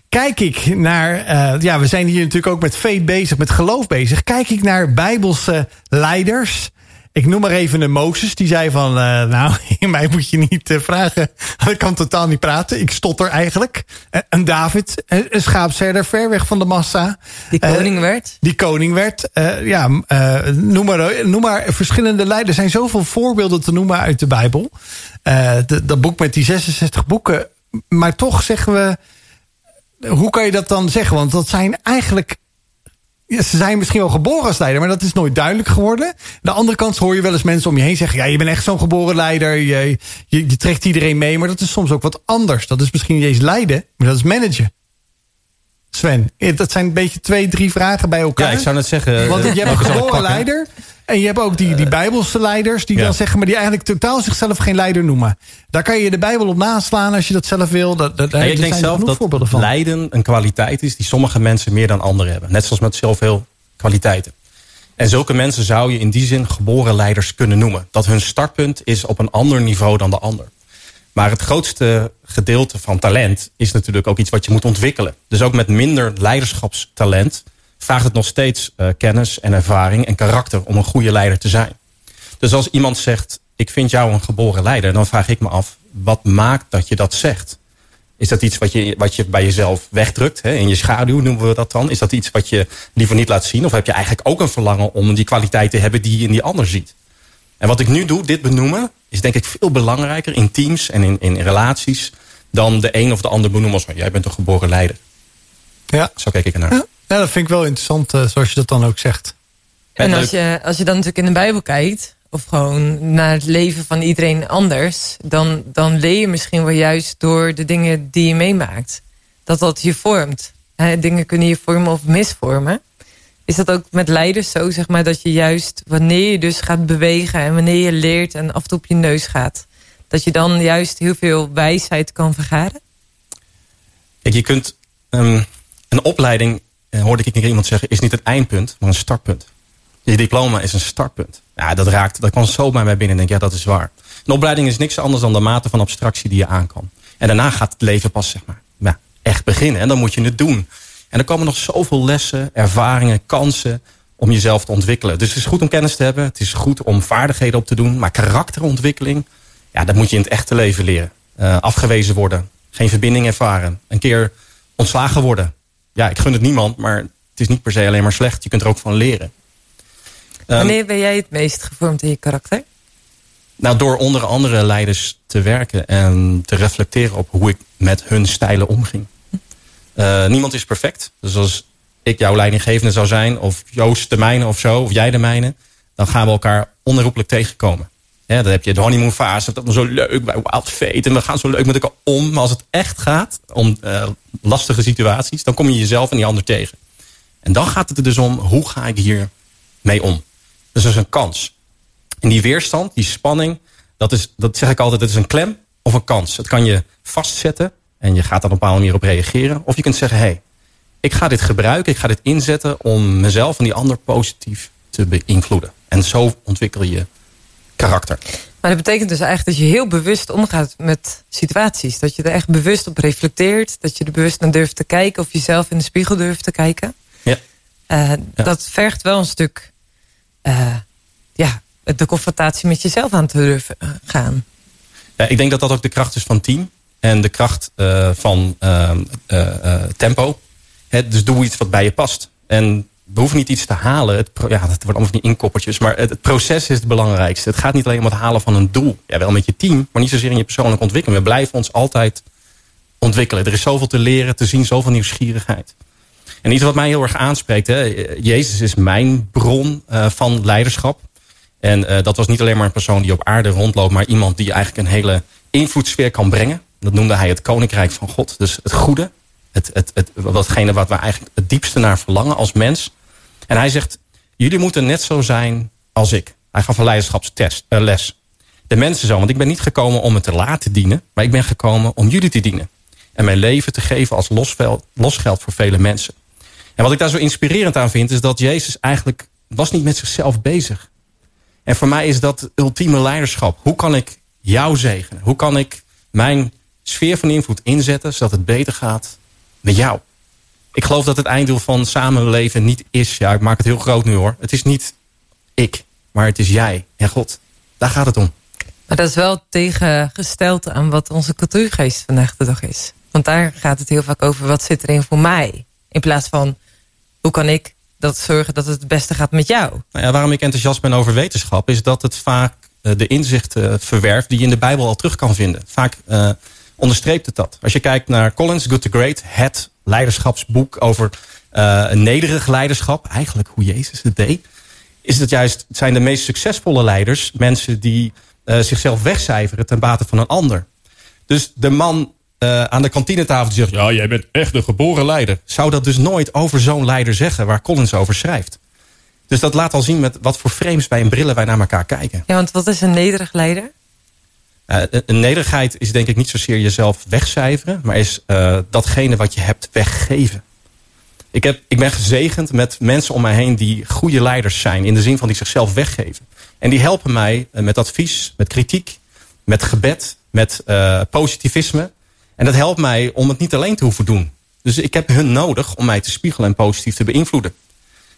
Kijk ik naar. eh, ja, we zijn hier natuurlijk ook met faith bezig, met geloof bezig. Kijk ik naar bijbelse leiders. Ik noem maar even een Mozes. Die zei van, eh, nou, (laughs) mij moet je niet eh, vragen. Ik kan totaal niet praten. Ik stotter eigenlijk. Eh, een David, een schaapsherder, ver weg van de massa. Die koning werd. die koning werd. Ja, noem, maar, noem maar verschillende leiders. Er zijn zoveel voorbeelden te noemen uit de Bijbel. De- dat boek met die 66 boeken. Maar toch zeggen we... Hoe kan je dat dan zeggen? Want dat zijn eigenlijk... ze zijn misschien wel geboren als leider, maar dat is nooit duidelijk geworden. De andere kant hoor je wel eens mensen om je heen zeggen... ja, je bent echt zo'n geboren leider, je, je, je trekt iedereen mee... maar dat is soms ook wat anders. Dat is misschien niet eens leiden, maar dat is managen. Sven, eh, dat zijn een beetje twee, drie vragen bij elkaar. Ja, ik zou net zeggen. Want eh, je hebt een geboren leider. En je hebt ook die, die bijbelse leiders. Die ja. dan zeggen, maar die eigenlijk totaal zichzelf geen leider noemen. Daar kan je de Bijbel op naslaan als je dat zelf wil. Dat, dat, Ja, ik denk zijn zelf dat van. lijden een kwaliteit is die sommige mensen meer dan anderen hebben. Net zoals met zoveel kwaliteiten. En zulke mensen zou je in die zin geboren leiders kunnen noemen. Dat hun startpunt is op een ander niveau dan de ander. Maar het grootste gedeelte van talent is natuurlijk ook iets wat je moet ontwikkelen. Dus ook met minder leiderschapstalent vraagt het nog steeds eh, kennis en ervaring en karakter om een goede leider te zijn. Dus als iemand zegt, ik vind jou een geboren leider, dan vraag ik me af, wat maakt dat je dat zegt? Is dat iets wat je, wat je bij jezelf wegdrukt? Hè? In je schaduw noemen we dat dan. Is dat iets wat je liever niet laat zien? Of heb je eigenlijk ook een verlangen om die kwaliteit te hebben die je in die ander ziet? En wat ik nu doe, dit benoemen, is denk ik veel belangrijker in teams en in, in relaties dan de een of de ander benoemen als jij bent een geboren leider. Ja. Zo kijk ik ernaar. Ja, ja, dat vind ik wel interessant, eh, zoals je dat dan ook zegt. En als je, als je dan natuurlijk in de Bijbel kijkt, of gewoon naar het leven van iedereen anders, dan, dan leer je misschien wel juist door de dingen die je meemaakt. Dat dat je vormt. Hè, dingen kunnen je vormen of misvormen. Is dat ook met leiders zo, zeg maar, dat je juist wanneer je dus gaat bewegen en wanneer je leert en af en toe op je neus gaat, dat je dan juist heel veel wijsheid kan vergaren? Kijk, je kunt ehm, een opleiding, eh, hoorde ik iemand zeggen, is niet het eindpunt, maar een startpunt. Je diploma is een startpunt. Ja, dat raakt, dat kwam zo bij mij binnen en denk, ja, dat is waar. Een opleiding is niks anders dan de mate van abstractie die je aan kan. En daarna gaat het leven pas, zeg maar, ja, echt beginnen. En dan moet je het doen. En er komen nog zoveel lessen, ervaringen, kansen om jezelf te ontwikkelen. Dus het is goed om kennis te hebben. Het is goed om vaardigheden op te doen. Maar karakterontwikkeling, ja, dat moet je in het echte leven leren. Uh, afgewezen worden. Geen verbinding ervaren. Een keer ontslagen worden. Ja, ik gun het niemand, maar het is niet per se alleen maar slecht. Je kunt er ook van leren. Um, Wanneer ben jij het meest gevormd in je karakter? Nou, door onder andere leiders te werken en te reflecteren op hoe ik met hun stijlen omging. Uh, niemand is perfect. Dus als ik jouw leidinggevende zou zijn, of Joost de mijne of zo, of jij de mijne, dan gaan we elkaar onherroepelijk tegenkomen. Dan heb je de honeymoon fase, dat is zo leuk bij Wild. En we gaan zo leuk met elkaar om. Maar als het echt gaat om uh, lastige situaties, dan kom je jezelf en die ander tegen. En dan gaat het er dus om, hoe ga ik hier mee om? Dus dat is een kans. En die weerstand, die spanning, dat, is, dat zeg ik altijd, het is een klem of een kans. Het kan je vastzetten en je gaat daar op een bepaalde manier op reageren. Of je kunt zeggen, hé, hey, ik ga dit gebruiken, ik ga dit inzetten om mezelf en die ander positief te beïnvloeden. En zo ontwikkel je karakter. Maar dat betekent dus eigenlijk dat je heel bewust omgaat met situaties. Dat je er echt bewust op reflecteert. Dat je er bewust naar durft te kijken. Of jezelf in de spiegel durft te kijken. Ja. Uh, Ja. Dat vergt wel een stuk... Uh, ja, de confrontatie met jezelf aan te durven uh, gaan. Ja, ik denk dat dat ook de kracht is van team. En de kracht uh, van uh, tempo. He, dus doe iets wat bij je past. En we hoeven niet iets te halen. Het, ja, dat wordt allemaal niet inkoppertjes. Maar het, proces is het belangrijkste. Het gaat niet alleen om het halen van een doel. Ja, wel met je team, maar niet zozeer in je persoonlijke ontwikkeling. We blijven ons altijd ontwikkelen. Er is zoveel te leren, te zien, zoveel nieuwsgierigheid. En iets wat mij heel erg aanspreekt. Hè, Jezus is mijn bron van leiderschap. En dat was niet alleen maar een persoon die op aarde rondloopt... maar iemand die eigenlijk een hele invloedssfeer kan brengen. Dat noemde hij het koninkrijk van God. Dus het goede, het, het, het, watgene wat we eigenlijk het diepste naar verlangen als mens. En hij zegt, jullie moeten net zo zijn als ik. Hij gaf een leiderschapstest, uh, les. De mensen zo, want ik ben niet gekomen om het te laten dienen... maar ik ben gekomen om jullie te dienen. En mijn leven te geven als losveld, losgeld voor vele mensen. En wat ik daar zo inspirerend aan vind... is dat Jezus eigenlijk was niet met zichzelf bezig. En voor mij is dat ultieme leiderschap. Hoe kan ik jou zegenen? Hoe kan ik mijn sfeer van invloed inzetten... zodat het beter gaat met jou? Ik geloof dat het einddoel van samenleven niet is... ja, ik maak het heel groot nu hoor. Het is niet ik, maar het is jij en God. Daar gaat het om. Maar dat is wel tegengesteld aan wat onze cultuurgeest vandaag de dag is. Want daar gaat het heel vaak over wat zit erin voor mij. In plaats van hoe kan ik dat zorgen dat het het beste gaat met jou. Nou ja, waarom ik enthousiast ben over wetenschap... is dat het vaak uh, de inzichten verwerft die je in de Bijbel al terug kan vinden. Vaak uh, onderstreept het dat. Als je kijkt naar Collins, Good to Great... het leiderschapsboek over uh, een nederig leiderschap... eigenlijk hoe Jezus het deed... is het juist, het zijn de meest succesvolle leiders... mensen die zichzelf wegcijferen ten bate van een ander. Dus de man uh, aan de kantinetafel die zegt... ja, jij bent echt een geboren leider. Zou dat dus nooit over zo'n leider zeggen... waar Collins over schrijft. Dus dat laat al zien met wat voor frames wij en brillen wij naar elkaar kijken. Ja, want wat is een nederig leider? Uh, een nederigheid is denk ik niet zozeer jezelf wegcijferen... maar is uh, datgene wat je hebt weggeven. Ik, heb, ik ben gezegend met mensen om mij heen die goede leiders zijn... in de zin van die zichzelf weggeven. En die helpen mij met advies, met kritiek, met gebed... met positivisme... En dat helpt mij om het niet alleen te hoeven doen. Dus ik heb hun nodig om mij te spiegelen en positief te beïnvloeden.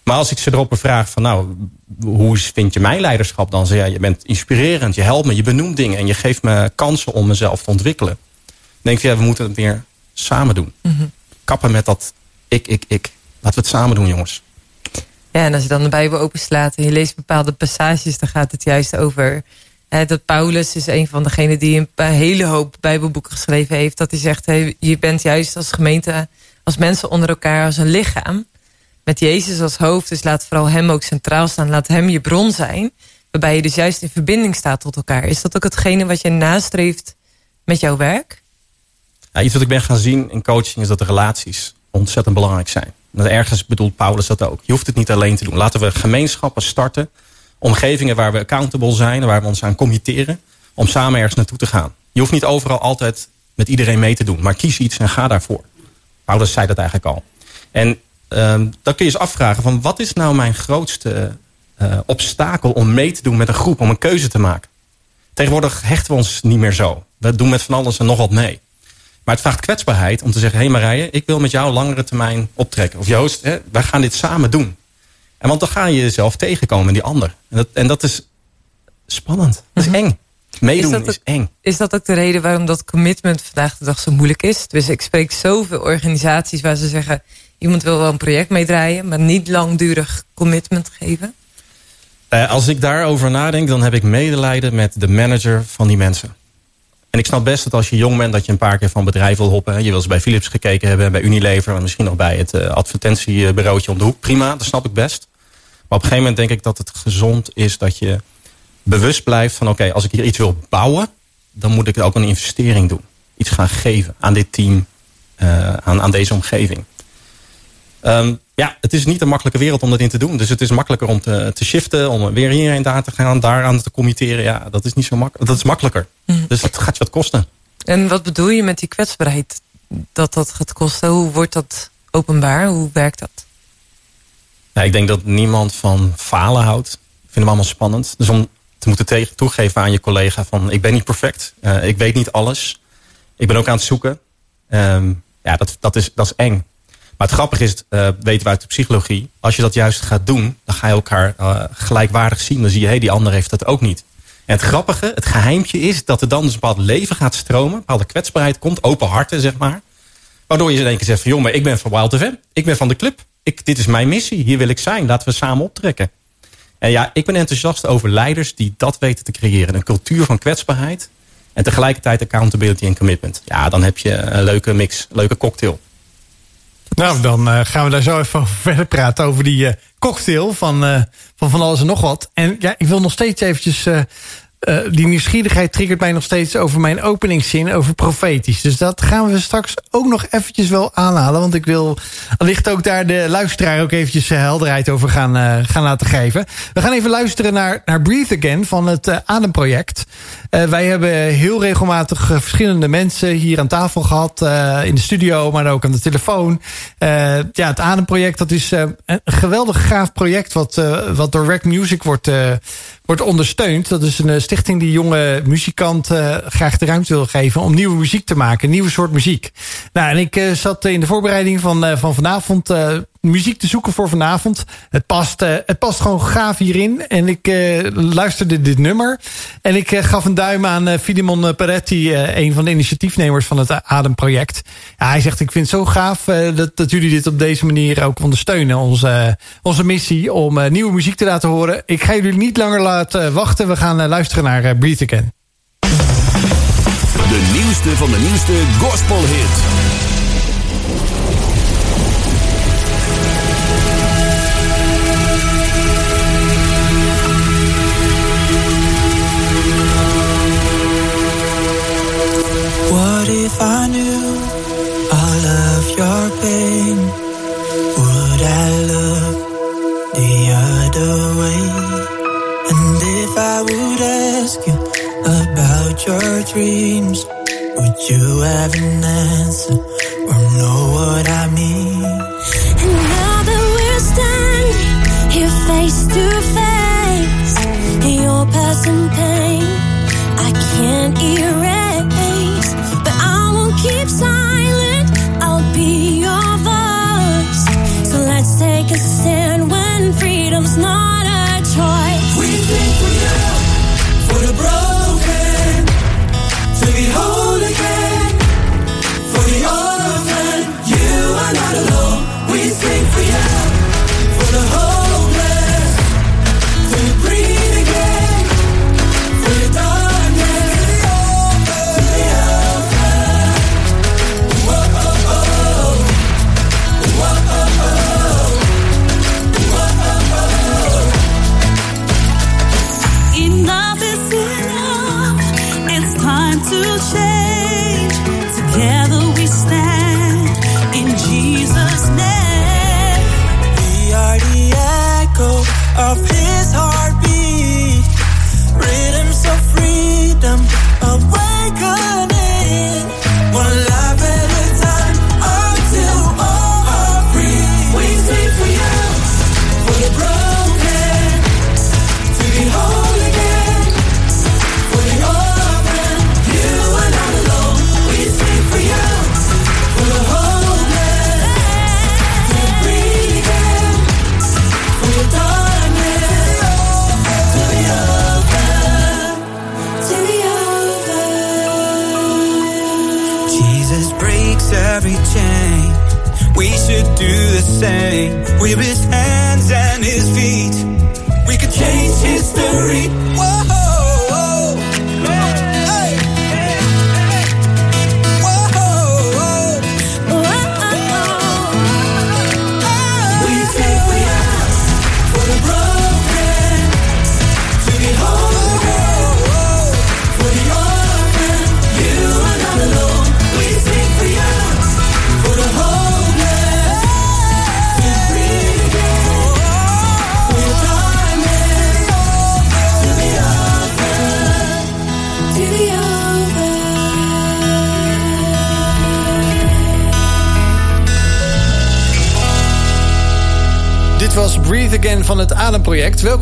Maar als ik ze erop vraag van nou, hoe vind je mijn leiderschap dan? Zeg ja, je bent inspirerend, je helpt me, je benoemt dingen... en je geeft me kansen om mezelf te ontwikkelen. Dan denk ik, ja, we moeten het weer samen doen. Kappen met dat ik, ik, ik. Laten we het samen doen, jongens. Ja, en als je dan de Bijbel openslaat en je leest bepaalde passages, dan gaat het juist over hè, dat Paulus is een van degenen die een hele hoop Bijbelboeken geschreven heeft. Dat hij zegt, je bent juist als gemeente, als mensen onder elkaar, als een lichaam. Met Jezus als hoofd, dus laat vooral hem ook centraal staan. Laat hem je bron zijn, waarbij je dus juist in verbinding staat tot elkaar. Is dat ook hetgene wat je nastreeft met jouw werk? Ja, iets wat ik ben gaan zien in coaching is dat de relaties ontzettend belangrijk zijn. En ergens bedoelt Paulus dat ook. Je hoeft het niet alleen te doen. Laten we gemeenschappen starten. Omgevingen waar we accountable zijn. Waar we ons aan committeren. Om samen ergens naartoe te gaan. Je hoeft niet overal altijd met iedereen mee te doen. Maar kies iets en ga daarvoor. Paulus zei dat eigenlijk al. En ehm, dan kun je eens afvragen. Van wat is nou mijn grootste eh, obstakel om mee te doen met een groep. Om een keuze te maken. Tegenwoordig hechten we ons niet meer zo. We doen met van alles en nog wat mee. Maar het vraagt kwetsbaarheid om te zeggen... hé hey Marije, ik wil met jou langere termijn optrekken. Of Joost, hè, wij gaan dit samen doen. En want dan ga je jezelf tegenkomen in die ander. En dat, en dat is spannend. Dat is eng. Meedoen Is is, dat eng. Is dat ook de reden waarom dat commitment vandaag de dag zo moeilijk is? Dus ik spreek zoveel organisaties waar ze zeggen... iemand wil wel een project meedraaien... maar niet langdurig commitment geven. Eh, als ik daarover nadenk, dan heb ik medelijden met de manager van die mensen. En ik snap best dat als je jong bent, dat je een paar keer van bedrijf wil hoppen. Je wil eens bij Philips gekeken hebben, bij Unilever... en misschien nog bij het eh, advertentiebureautje om de hoek. Prima, dat snap ik best. Maar op een gegeven moment denk ik dat het gezond is dat je bewust blijft van... oké, als ik hier iets wil bouwen, dan moet ik ook een investering doen. Iets gaan geven aan dit team, eh, aan, aan deze omgeving. Ehm, ja, het is niet een makkelijke wereld om dat in te doen. Dus het is makkelijker om te, te shiften, om weer hierheen daar te gaan, daar aan te committeren. Ja, dat is niet zo makkelijk. Dat is makkelijker. Dus dat gaat je wat kosten. En wat bedoel je met die kwetsbaarheid? Dat dat gaat kosten? Hoe wordt dat openbaar? Hoe werkt dat? Nou, ik denk dat niemand van falen houdt. Vinden we allemaal spannend. Dus om te moeten tegen, toegeven aan je collega van ik ben niet perfect. eh, ik weet niet alles. Ik ben ook aan het zoeken. Ehm, ja, dat, dat, is, dat is eng. Maar het grappige is, eh, weten we uit de psychologie... als je dat juist gaat doen, dan ga je elkaar eh, gelijkwaardig zien. Dan zie je, hé, die ander heeft dat ook niet. En het grappige, het geheimpje is dat er dan dus een bepaald leven gaat stromen. Een bepaalde kwetsbaarheid komt, open harten, zeg maar. Waardoor je in één keer zegt van, joh, maar ik ben van Wild FM. Ik ben van de club. Ik, dit is mijn missie. Hier wil ik zijn. Laten we samen optrekken. En ja, ik ben enthousiast over leiders die dat weten te creëren. Een cultuur van kwetsbaarheid. En tegelijkertijd accountability en commitment. Ja, dan heb je een leuke mix, een leuke cocktail. Nou, dan eh, gaan we daar zo even over verder praten. Over die eh, cocktail van, eh, van van alles en nog wat. En ja, ik wil nog steeds eventjes... eh, die nieuwsgierigheid triggert mij nog steeds over mijn openingszin, over profetisch. Dus dat gaan we straks ook nog eventjes wel aanhalen. Want ik wil allicht ook daar de luisteraar ook eventjes eh, helderheid over gaan, eh, gaan laten geven. We gaan even luisteren naar, naar Breathe Again van het Ademproject. Wij hebben heel regelmatig verschillende mensen hier aan tafel gehad. eh, in de studio, maar ook aan de telefoon. Ja, het Ademproject, dat is een geweldig gaaf project... wat, wat door Rack Music wordt, wordt ondersteund. Dat is een eh, stichting die jonge muzikanten graag de ruimte wil geven... om nieuwe muziek te maken, nieuwe soort muziek. Nou, en ik eh, zat in de voorbereiding van, eh, van vanavond... muziek te zoeken voor vanavond. Het past, eh, het past gewoon gaaf hierin. En ik eh, luisterde dit nummer. En ik eh, gaf een duim aan Filimon Peretti... een van de initiatiefnemers van het Ademproject. Hij zegt, ik vind het zo gaaf dat, dat jullie dit op deze manier ook ondersteunen. Onze, onze missie om nieuwe muziek te laten horen. Ik ga jullie niet langer laten wachten. We gaan luisteren naar Breathe Again. De nieuwste van de nieuwste gospelhit. If I knew all of your pain? Would I look the other way? And if I would ask you about your dreams, would you have an answer or know what I mean?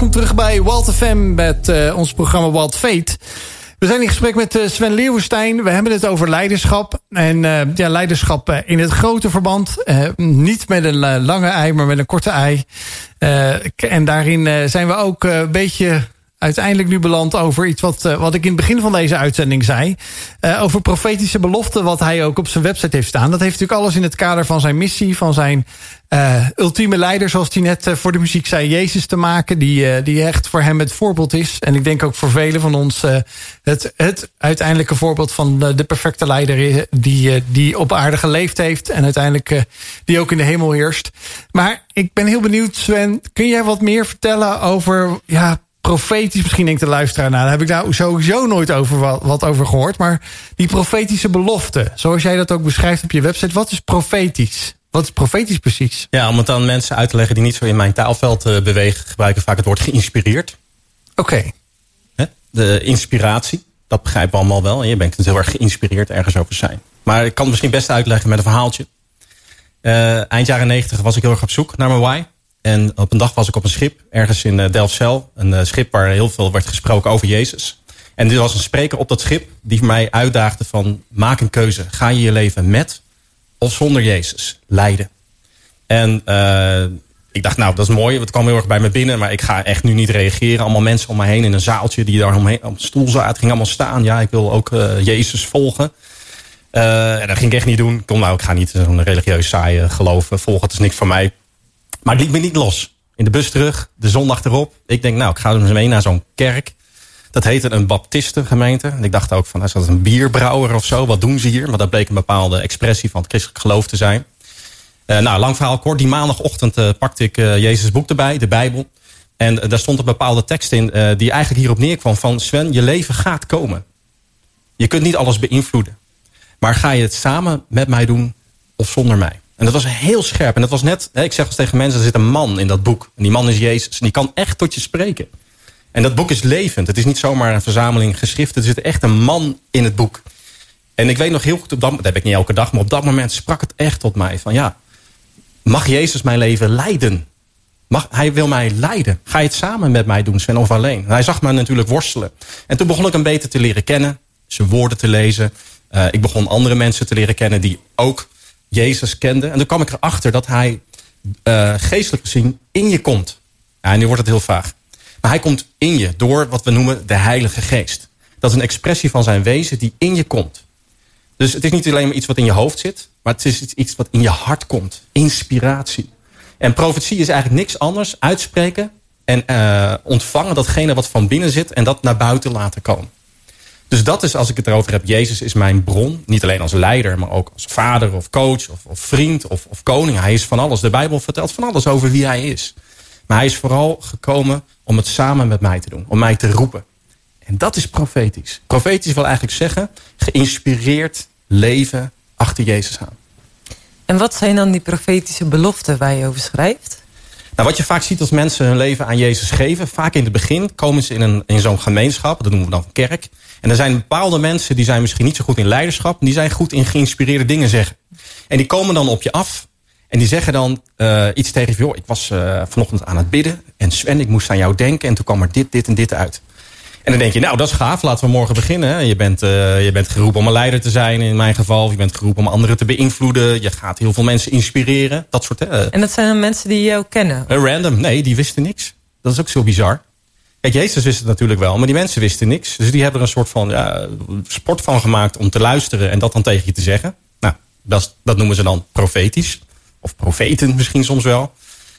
Welkom terug bij Walt FM met eh, ons programma Walt Fate. We zijn in gesprek met eh, Sven Leeuwenstein. We hebben het over leiderschap. En eh, ja, leiderschap in het grote verband. Niet met een lange ei, maar met een korte ei. En daarin zijn we ook een beetje uiteindelijk nu beland over iets wat, eh, wat ik in het begin van deze uitzending zei. Eh, over profetische beloften, wat hij ook op zijn website heeft staan. Dat heeft natuurlijk alles in het kader van zijn missie, van zijn eh, ultieme leider, zoals hij net voor de muziek zei, Jezus te maken. Die, die echt voor hem het voorbeeld is. En ik denk ook voor velen van ons het, het uiteindelijke voorbeeld van de, perfecte leider die, die op aarde geleefd heeft. En uiteindelijk die ook in de hemel heerst. Maar ik ben heel benieuwd, Sven. Kun jij wat meer vertellen over ja, profetisch, misschien denkt de luisteraar, nou, daar heb ik nou sowieso nooit over wat, wat over gehoord. Maar die profetische belofte, zoals jij dat ook beschrijft op je website, wat is profetisch? Wat is profetisch precies? Ja, om het aan mensen uit te leggen die niet zo in mijn taalveld eh, bewegen, gebruiken vaak het woord geïnspireerd. Oké? De inspiratie, dat begrijpen we allemaal wel. En je bent heel erg geïnspireerd ergens over zijn. Maar ik kan het misschien best uitleggen met een verhaaltje. Eh, eind jaren negentig was ik heel erg op zoek naar mijn why. En op een dag was ik op een schip, ergens in uh, Delfzijl. Een eh, schip waar heel veel werd gesproken over Jezus. En er was een spreker op dat schip die mij uitdaagde van... maak een keuze, ga je je leven met of zonder Jezus leiden? En eh, ik dacht, nou, dat is mooi. Het kwam heel erg bij me binnen. Maar ik ga echt nu niet reageren. Allemaal mensen om me heen in een zaaltje die daar omheen, op een stoel zaten. Gingen allemaal staan. Ja, ik wil ook eh, Jezus volgen. Eh, en dat ging ik echt niet doen. Kon, nou, ik ga niet zo'n religieus saaie geloven volgen. Het is niks voor mij. Maar het liet me niet los. In de bus terug, de zondag erop. Ik denk, nou, ik ga dus mee naar zo'n kerk. Dat heette een baptistengemeente. En ik dacht ook van, is dat een bierbrouwer of zo? Wat doen ze hier? Maar dat bleek een bepaalde expressie van het christelijk geloof te zijn. Uh, nou, lang verhaal kort. Die maandagochtend uh, pakte ik uh, Jezus boek erbij, de Bijbel. En daar stond een bepaalde tekst in die eigenlijk hierop neerkwam van... Sven, je leven gaat komen. Je kunt niet alles beïnvloeden. Maar ga je het samen met mij doen of zonder mij? En dat was heel scherp. En dat was net, ik zeg als tegen mensen, er zit een man in dat boek. En die man is Jezus. En die kan echt tot je spreken. En dat boek is levend. Het is niet zomaar een verzameling geschriften. Er zit echt een man in het boek. En ik weet nog heel goed, op dat, dat heb ik niet elke dag... maar op dat moment sprak het echt tot mij van ja... mag Jezus mijn leven leiden? Mag, hij wil mij leiden. Ga je het samen met mij doen, Sven, of alleen? En hij zag me natuurlijk worstelen. En toen begon ik hem beter te leren kennen. Zijn woorden te lezen. Uh, ik begon andere mensen te leren kennen die ook Jezus kenden. En toen kwam ik erachter dat hij uh, geestelijk gezien in je komt. Ja, nu wordt het heel vaag. Maar hij komt in je door wat we noemen de Heilige Geest. Dat is een expressie van zijn wezen die in je komt. Dus het is niet alleen maar iets wat in je hoofd zit... maar het is iets wat in je hart komt. Inspiratie. En profetie is eigenlijk niks anders. Uitspreken en uh, ontvangen datgene wat van binnen zit... en dat naar buiten laten komen. Dus dat is, als ik het erover heb... Jezus is mijn bron. Niet alleen als leider, maar ook als vader of coach... of, of vriend of, of koning. Hij is van alles. De Bijbel vertelt van alles over wie hij is. Maar hij is vooral gekomen om het samen met mij te doen. Om mij te roepen. En dat is profetisch. Profetisch wil eigenlijk zeggen... geïnspireerd leven achter Jezus aan. En wat zijn dan die profetische beloften waar je over schrijft? Nou, wat je vaak ziet als mensen hun leven aan Jezus geven... vaak in het begin komen ze in, een, in zo'n gemeenschap, dat noemen we dan kerk... en er zijn bepaalde mensen die zijn misschien niet zo goed in leiderschap... die zijn goed in geïnspireerde dingen zeggen. En die komen dan op je af en die zeggen dan uh, iets tegen je... ik was uh, vanochtend aan het bidden en Sven, ik moest aan jou denken... en toen kwam er dit, dit en dit uit. En dan denk je, nou, dat is gaaf, laten we morgen beginnen. Je bent, uh, je bent geroepen om een leider te zijn, in mijn geval. Je bent geroepen om anderen te beïnvloeden. Je gaat heel veel mensen inspireren, dat soort... en dat zijn dan mensen die jou kennen? random, nee, die wisten niks. Dat is ook zo bizar. Kijk, Jezus wist het natuurlijk wel, maar die mensen wisten niks. Dus die hebben er een soort van ja, sport van gemaakt om te luisteren... en dat dan tegen je te zeggen. Nou, dat, dat noemen ze dan profetisch. Of profeten misschien soms wel.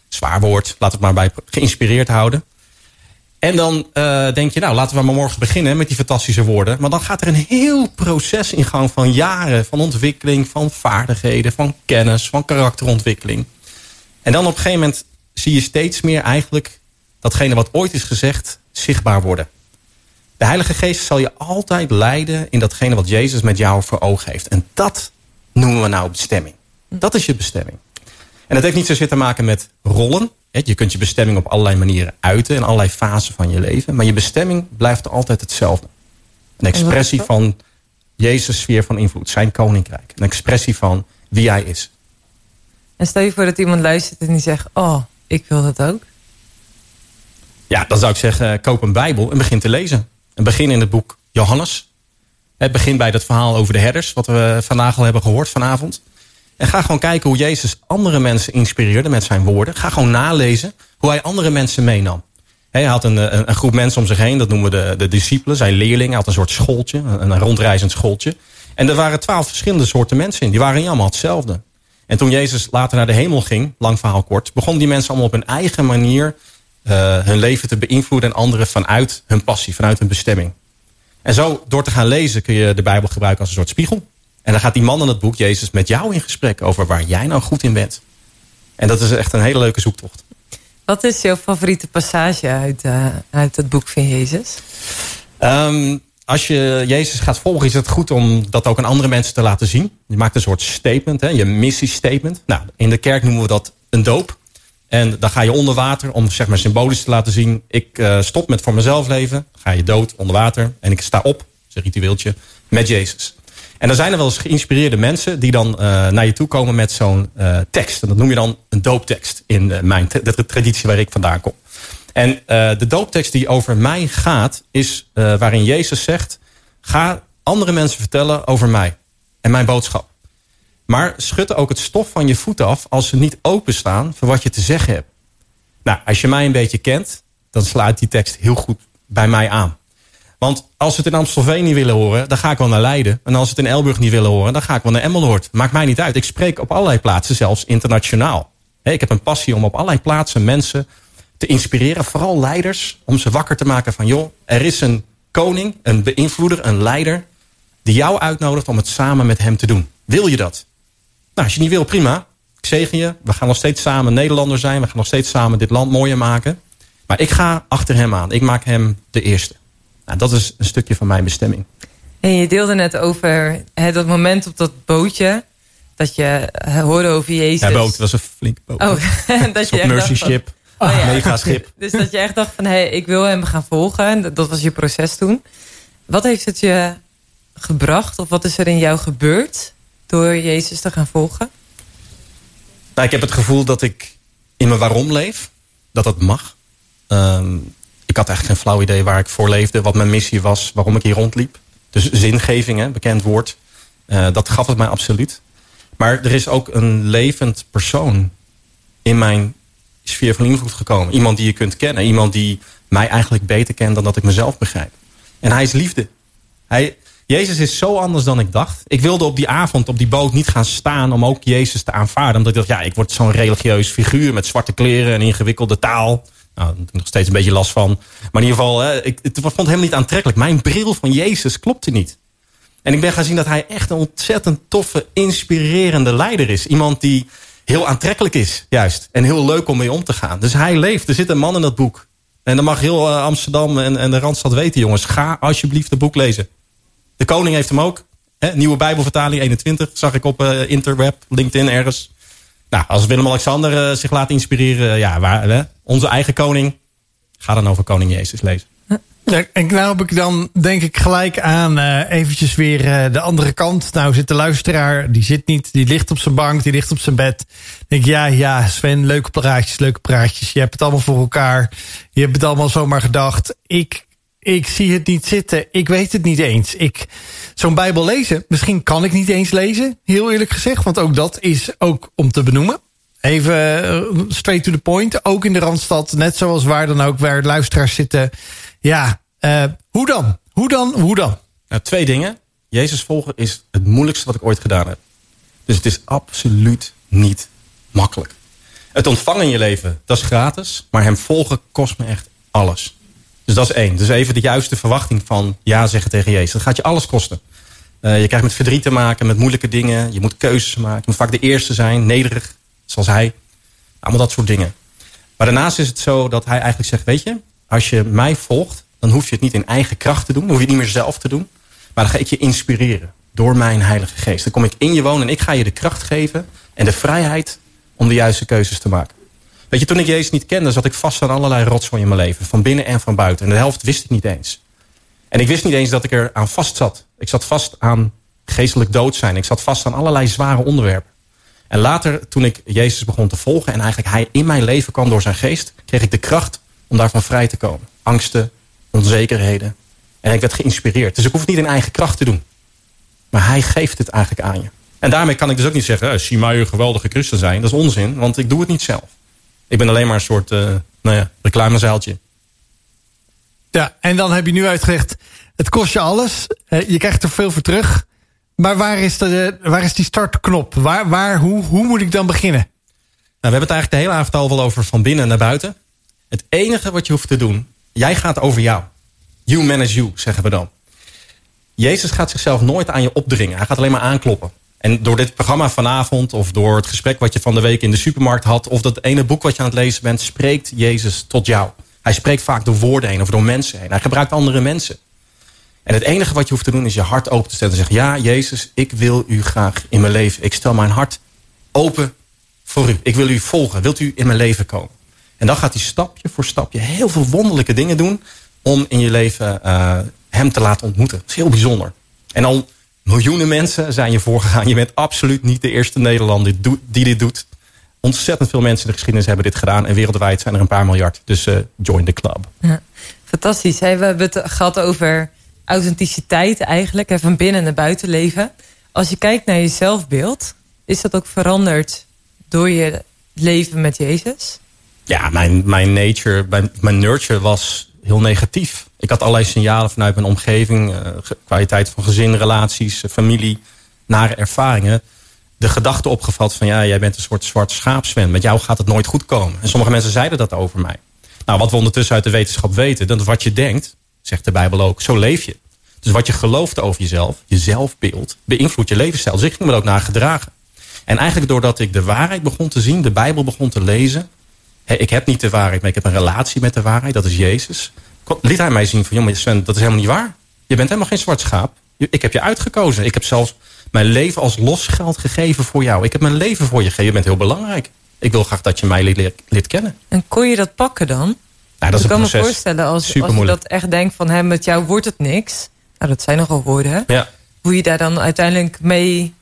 Zwaar woord, laat het maar bij geïnspireerd houden. En dan uh, denk je, nou laten we maar morgen beginnen met die fantastische woorden. Maar dan gaat er een heel proces in gang van jaren. Van ontwikkeling, van vaardigheden, van kennis, van karakterontwikkeling. En dan op een gegeven moment zie je steeds meer eigenlijk... datgene wat ooit is gezegd, zichtbaar worden. De Heilige Geest zal je altijd leiden in datgene wat Jezus met jou voor ogen heeft. En dat noemen we nou bestemming. Dat is je bestemming. En dat heeft niet zozeer te maken met rollen. Je kunt je bestemming op allerlei manieren uiten... in allerlei fasen van je leven. Maar je bestemming blijft altijd hetzelfde. Een expressie van Jezus' sfeer van invloed. Zijn koninkrijk. Een expressie van wie hij is. En stel je voor dat iemand luistert en die zegt... oh, ik wil dat ook. Ja, dan zou ik zeggen, koop een bijbel en begin te lezen. En begin in het boek Johannes. Het begint bij dat verhaal over de herders... wat we vandaag al hebben gehoord vanavond. En ga gewoon kijken hoe Jezus andere mensen inspireerde met zijn woorden. Ga gewoon nalezen hoe hij andere mensen meenam. Hij had een, een, een, groep mensen om zich heen, dat noemen we de, de discipelen, zijn leerlingen. Hij had een soort schooltje, een, rondreizend schooltje. En er waren twaalf verschillende soorten mensen in. Die waren niet allemaal hetzelfde. En toen Jezus later naar de hemel ging, lang verhaal kort... begonnen die mensen allemaal op hun eigen manier uh, hun leven te beïnvloeden... en anderen vanuit hun passie, vanuit hun bestemming. En zo, door te gaan lezen, kun je de Bijbel gebruiken als een soort spiegel. En dan gaat die man in het boek, Jezus, met jou in gesprek over waar jij nou goed in bent. En dat is echt een hele leuke zoektocht. Wat is jouw favoriete passage uit, uh, uit het boek van Jezus? Um, als je Jezus gaat volgen, is het goed om dat ook aan andere mensen te laten zien. Je maakt een soort statement, hè, je missiestatement. Nou, in de kerk noemen we dat een doop. En dan ga je onder water om zeg maar symbolisch te laten zien... ik uh, stop met voor mezelf leven, ga je dood onder water... en ik sta op, dat is een ritueeltje, met Jezus. En dan zijn er wel eens geïnspireerde mensen die dan uh, naar je toe komen met zo'n uh, tekst. En dat noem je dan een dooptekst in uh, mijn de traditie waar ik vandaan kom. En de dooptekst die over mij gaat is waarin Jezus zegt... ga andere mensen vertellen over mij en mijn boodschap. Maar schud ook het stof van je voeten af als ze niet openstaan voor wat je te zeggen hebt. Nou, als je mij een beetje kent, dan sluit die tekst heel goed bij mij aan. Want als ze het in Amstelveen niet willen horen, dan ga ik wel naar Leiden. En als ze het in Elburg niet willen horen, dan ga ik wel naar Emmeloord. Maakt mij niet uit. Ik spreek op allerlei plaatsen, zelfs internationaal. Ik heb een passie om op allerlei plaatsen mensen te inspireren. Vooral leiders, om ze wakker te maken van... joh, er is een koning, een beïnvloeder, een leider... die jou uitnodigt om het samen met hem te doen. Wil je dat? Nou, als je niet wil, prima. Ik zegen je. We gaan nog steeds samen Nederlander zijn. We gaan nog steeds samen dit land mooier maken. Maar ik ga achter hem aan. Ik maak hem de eerste. Nou, dat is een stukje van mijn bestemming. En je deelde net over hè, dat moment op dat bootje. Dat je hoorde over Jezus. Ja, boot was een flink boot. Oh, (laughs) dat je Mercy ship. Oh, ja. Mega schip. (laughs) Dus dat je echt dacht van, hé, hey, ik wil hem gaan volgen. En dat was je proces toen. Wat heeft het je gebracht? Of wat is er in jou gebeurd door Jezus te gaan volgen? Nou, ik heb het gevoel dat ik in mijn waarom leef. Dat dat mag. Um, ik had echt geen flauw idee waar ik voor leefde. Wat mijn missie was. Waarom ik hier rondliep. Dus zingeving, hè, bekend woord. Uh, dat gaf het mij absoluut. Maar er is ook een levend persoon in mijn sfeer van invloed gekomen. Iemand die je kunt kennen. Iemand die mij eigenlijk beter kent dan dat ik mezelf begrijp. En hij is liefde. Hij, Jezus is zo anders dan ik dacht. Ik wilde op die avond op die boot niet gaan staan om ook Jezus te aanvaarden. Omdat ik dacht, ja, ik word zo'n religieus figuur met zwarte kleren en ingewikkelde taal. Nou, nog steeds een beetje last van. Maar in ieder geval, hè, ik, het vond helemaal niet aantrekkelijk. Mijn bril van Jezus klopte niet. En ik ben gaan zien dat hij echt een ontzettend toffe, inspirerende leider is. Iemand die heel aantrekkelijk is, juist. En heel leuk om mee om te gaan. Dus hij leeft. Er zit een man in dat boek. En dan mag heel uh, Amsterdam en, en de Randstad weten, jongens. Ga alsjeblieft het boek lezen. De koning heeft hem ook. Hè? Nieuwe Bijbelvertaling 21, zag ik op uh, interweb, LinkedIn ergens. Nou, als Willem-Alexander eh, zich laat inspireren, ja, waar, hè? onze eigen koning. Ga dan over koning Jezus lezen. En nou ik dan denk ik gelijk aan eh eventjes weer eh, de andere kant. Nou zit de luisteraar, die zit niet, die ligt op zijn bank, die ligt op zijn bed. Denk ja, ja Sven, leuke praatjes, leuke praatjes. Je hebt het allemaal voor elkaar. Je hebt het allemaal zomaar gedacht. Ik, ik zie het niet zitten. Ik weet het niet eens. Ik, zo'n bijbel lezen, misschien kan ik niet eens lezen. Heel eerlijk gezegd, want ook dat is ook om te benoemen. Even eh, straight to the point. Ook in de Randstad, net zoals waar dan ook, waar luisteraars zitten. Ja, eh, hoe dan? Hoe dan? Hoe dan? Nou, twee dingen. Jezus volgen is het moeilijkste wat ik ooit gedaan heb. Dus het is absoluut niet makkelijk. Het ontvangen in je leven, dat is gratis. Maar hem volgen kost me echt alles. Dus dat is één. Dus even de juiste verwachting van ja zeggen tegen Jezus. Dat gaat je alles kosten. Eh, je krijgt met verdriet te maken, met moeilijke dingen. Je moet keuzes maken. Je moet vaak de eerste zijn, nederig, zoals hij. Allemaal dat soort dingen. Maar daarnaast is het zo dat hij eigenlijk zegt... weet je, als je mij volgt, dan hoef je het niet in eigen kracht te doen. Dan hoef je het niet meer zelf te doen. Maar dan ga ik je inspireren door mijn heilige geest. Dan kom ik in je wonen en ik ga je de kracht geven... en de vrijheid om de juiste keuzes te maken. Weet je, toen ik Jezus niet kende, zat ik vast aan allerlei rotzooi in mijn leven. Van binnen en van buiten. En de helft wist ik niet eens. En ik wist niet eens dat ik er aan vast zat. Ik zat vast aan geestelijk dood zijn. Ik zat vast aan allerlei zware onderwerpen. En later, toen ik Jezus begon te volgen... en eigenlijk hij in mijn leven kwam door zijn geest... kreeg ik de kracht om daarvan vrij te komen. Angsten, onzekerheden. En ik werd geïnspireerd. Dus ik hoef het niet in eigen kracht te doen. Maar hij geeft het eigenlijk aan je. En daarmee kan ik dus ook niet zeggen... eh, zie mij een geweldige christen zijn. Dat is onzin, want ik doe het niet zelf. Ik ben alleen maar een soort uh, nou ja, reclamezeiltje. Ja, en dan heb je nu uitgelegd, het kost je alles. Eh, je krijgt er veel voor terug. Maar waar is, de, waar is die startknop? Waar, waar, hoe, hoe moet ik dan beginnen? Nou, we hebben het eigenlijk de hele avond al wel over van binnen naar buiten. Het enige wat je hoeft te doen, jij gaat over jou. You manage you, zeggen we dan. Jezus gaat zichzelf nooit aan je opdringen. Hij gaat alleen maar aankloppen. En door dit programma vanavond of door het gesprek wat je van de week in de supermarkt had... of dat ene boek wat je aan het lezen bent, spreekt Jezus tot jou. Hij spreekt vaak door woorden heen of door mensen heen. Hij gebruikt andere mensen. En het enige wat je hoeft te doen is je hart open te stellen. En zeggen, ja Jezus, ik wil u graag in mijn leven. Ik stel mijn hart open voor u. Ik wil u volgen. Wilt u in mijn leven komen? En dan gaat hij stapje voor stapje heel veel wonderlijke dingen doen... om in je leven uh, hem te laten ontmoeten. Dat is heel bijzonder. En al miljoenen mensen zijn je voorgegaan. Je bent absoluut niet de eerste Nederlander die dit doet. Ontzettend veel mensen in de geschiedenis hebben dit gedaan. En wereldwijd zijn er een paar miljard. Dus uh, join the club. Ja, fantastisch. Hey, we hebben het gehad over authenticiteit eigenlijk. En van binnen naar buiten leven. Als je kijkt naar je zelfbeeld. Is dat ook veranderd door je leven met Jezus? Ja, mijn, mijn nature, mijn, mijn nurture was heel negatief. Ik had allerlei signalen vanuit mijn omgeving. Uh, kwaliteit van gezin, relaties, uh, familie, nare ervaringen. De gedachte opgevat van ja, jij bent een soort zwart schaapsven. Met jou gaat het nooit goed komen. En sommige mensen zeiden dat over mij. Nou, wat we ondertussen uit de wetenschap weten. Dat wat je denkt, zegt de Bijbel ook, zo leef je. Dus wat je gelooft over jezelf, je zelfbeeld, beïnvloedt je levensstijl. Dus ik ging ook naar gedragen. En eigenlijk doordat ik de waarheid begon te zien, de Bijbel begon te lezen. Ik heb niet de waarheid, maar ik heb een relatie met de waarheid. Dat is Jezus liet hij mij zien van... jongen Sven, dat is helemaal niet waar. Je bent helemaal geen zwart schaap. Ik heb je uitgekozen. Ik heb zelfs mijn leven als losgeld gegeven voor jou. Ik heb mijn leven voor je gegeven. Je bent heel belangrijk. Ik wil graag dat je mij leert, kennen. En kon je dat pakken dan? Ja, dat is ik kan me voorstellen als, als je dat echt denkt van... Hè, met jou wordt het niks. Nou, dat zijn nogal woorden, hè? Ja. Hoe je daar dan uiteindelijk mee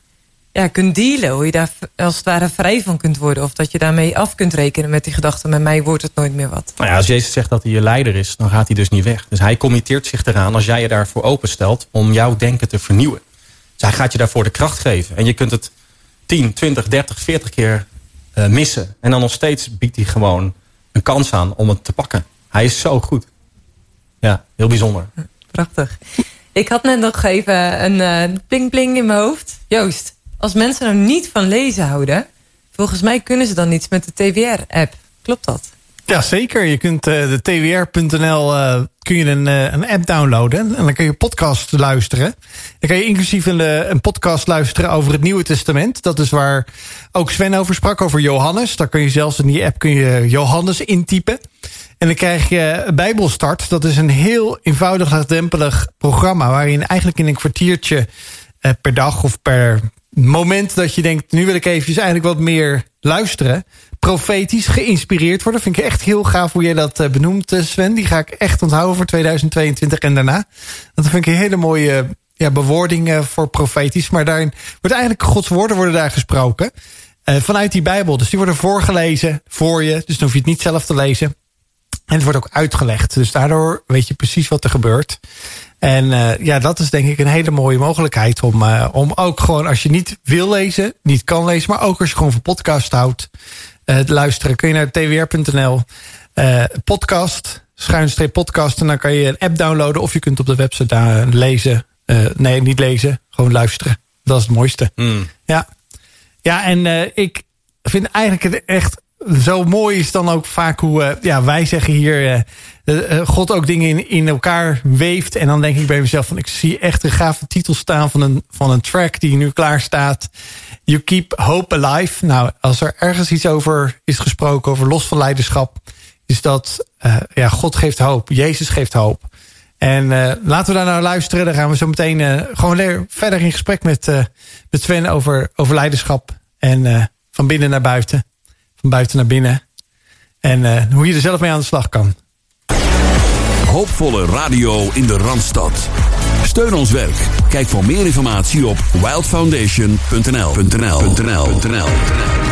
ja, kunt dealen. Hoe je daar als het ware vrij van kunt worden. Of dat je daarmee af kunt rekenen met die gedachte... met mij wordt het nooit meer wat. Nou ja, als Jezus zegt dat hij je leider is, dan gaat hij dus niet weg. Dus hij committeert zich eraan als jij je daarvoor openstelt... om jouw denken te vernieuwen. Dus hij gaat je daarvoor de kracht geven. En je kunt het 10, 20, 30, 40 keer uh, missen. En dan nog steeds biedt hij gewoon een kans aan om het te pakken. Hij is zo goed. Ja, heel bijzonder. Prachtig. Ik had net nog even een uh, pling-pling in mijn hoofd. Joost, als mensen nou niet van lezen houden... volgens mij kunnen ze dan iets met de TWR-app. Klopt dat? Ja, zeker. Je kunt uh, de twr.nl uh, kun je een, uh, een app downloaden. En dan kun je podcast luisteren. Dan kan je inclusief een, een podcast luisteren over het Nieuwe Testament. Dat is waar ook Sven over sprak, over Johannes. Daar kun je zelfs in die app kun je Johannes intypen. En dan krijg je Bijbelstart. Dat is een heel eenvoudig, laagdrempelig programma... waarin eigenlijk in een kwartiertje per dag of per moment dat je denkt... nu wil ik eventjes eigenlijk wat meer luisteren. Profetisch, geïnspireerd worden. Vind ik echt heel gaaf hoe jij dat eh, benoemt, eh, Sven. Die ga ik echt onthouden voor 2022 en daarna. Dat vind ik een hele mooie ja, bewoording eh, voor profetisch. Maar daarin wordt eigenlijk Gods woorden worden daar gesproken. Vanuit die Bijbel. Dus die worden voorgelezen voor je. Dus dan hoef je het niet zelf te lezen. En het wordt ook uitgelegd. Dus daardoor weet je precies wat er gebeurt. En eh, ja, dat is denk ik een hele mooie mogelijkheid om, eh, om ook gewoon als je niet wil lezen, niet kan lezen, maar ook als je gewoon van podcast houdt, te luisteren, kun je naar twr.nl podcast, schuinstreep podcast, en dan kan je een app downloaden of je kunt op de website daar lezen. Nee, niet lezen, gewoon luisteren. Dat is het mooiste. Ja, ja en ik vind eigenlijk het echt zo mooi is dan ook vaak hoe ja, wij zeggen hier... eh, eh, God ook dingen in, in elkaar weeft. En dan denk ik bij mezelf van... ik zie echt een gave titel staan van een, van een track die nu klaar staat. You Keep Hope Alive. Nou, als er ergens iets over is gesproken... over los van leiderschap... is dat eh, ja, God geeft hoop. Jezus geeft hoop. En laten we daar naar luisteren. Dan gaan we zo meteen eh, gewoon verder in gesprek met, met Sven over, over leiderschap. En van binnen naar buiten. Van buiten naar binnen. En hoe je er zelf mee aan de slag kan. Hoopvolle radio in de Randstad. Steun ons werk. Kijk voor meer informatie op wildfoundation.nl.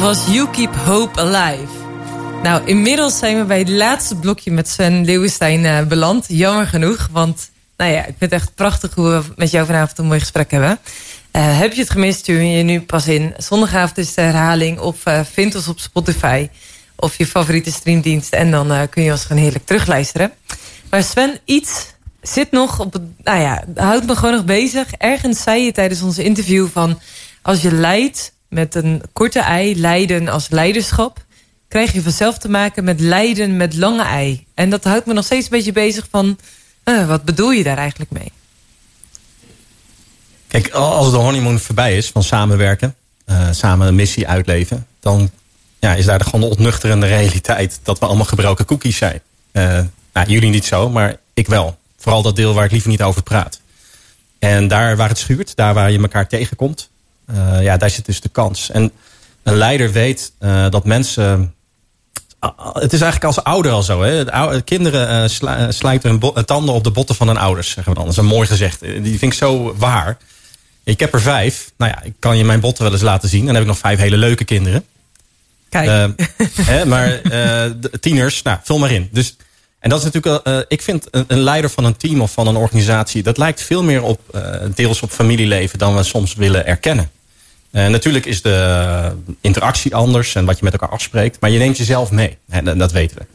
Was You Keep Hope Alive. Nou, inmiddels zijn we bij het laatste blokje met Sven Leeuwenstein uh, beland. Jammer genoeg, want nou ja, ik vind het echt prachtig hoe we met jou vanavond een mooi gesprek hebben. Uh, heb je het gemist, stuur je nu pas in. Zondagavond is de herhaling of uh, vind ons op Spotify of je favoriete streamdienst. En dan kun je ons gewoon heerlijk terugluisteren. Maar Sven, iets zit nog op het, nou ja, houdt me gewoon nog bezig. Ergens zei je tijdens onze interview van als je leidt met een korte ei, lijden als leiderschap, krijg je vanzelf te maken met lijden met lange ei. En dat houdt me nog steeds een beetje bezig van, uh, wat bedoel je daar eigenlijk mee? Kijk, als de honeymoon voorbij is van samenwerken, uh, samen een missie uitleven, dan ja, is daar gewoon de ontnuchterende realiteit dat we allemaal gebroken cookies zijn. Uh, nou, jullie niet zo, maar ik wel. Vooral dat deel waar ik liever niet over praat. En daar waar het schuurt, daar waar je elkaar tegenkomt, ja, daar zit dus de kans. En een leider weet uh, dat mensen... Uh, het is eigenlijk als ouder al zo. Hè? Kinderen slu sluiten hun tanden op de botten van hun ouders. Zeggen we dan. Dat is een mooi gezegd. Die vind ik zo waar. Ik heb er vijf. Nou ja, ik kan je mijn botten wel eens laten zien. En dan heb ik nog vijf hele leuke kinderen. Kijk. hè, maar tieners, nou, vul maar in. Dus en dat is natuurlijk, uh, ik vind een, een, leider van een team of van een organisatie, dat lijkt veel meer op uh, deels op familieleven dan we soms willen erkennen. Uh, natuurlijk is de interactie anders en wat je met elkaar afspreekt, maar je neemt jezelf mee. En dat weten we.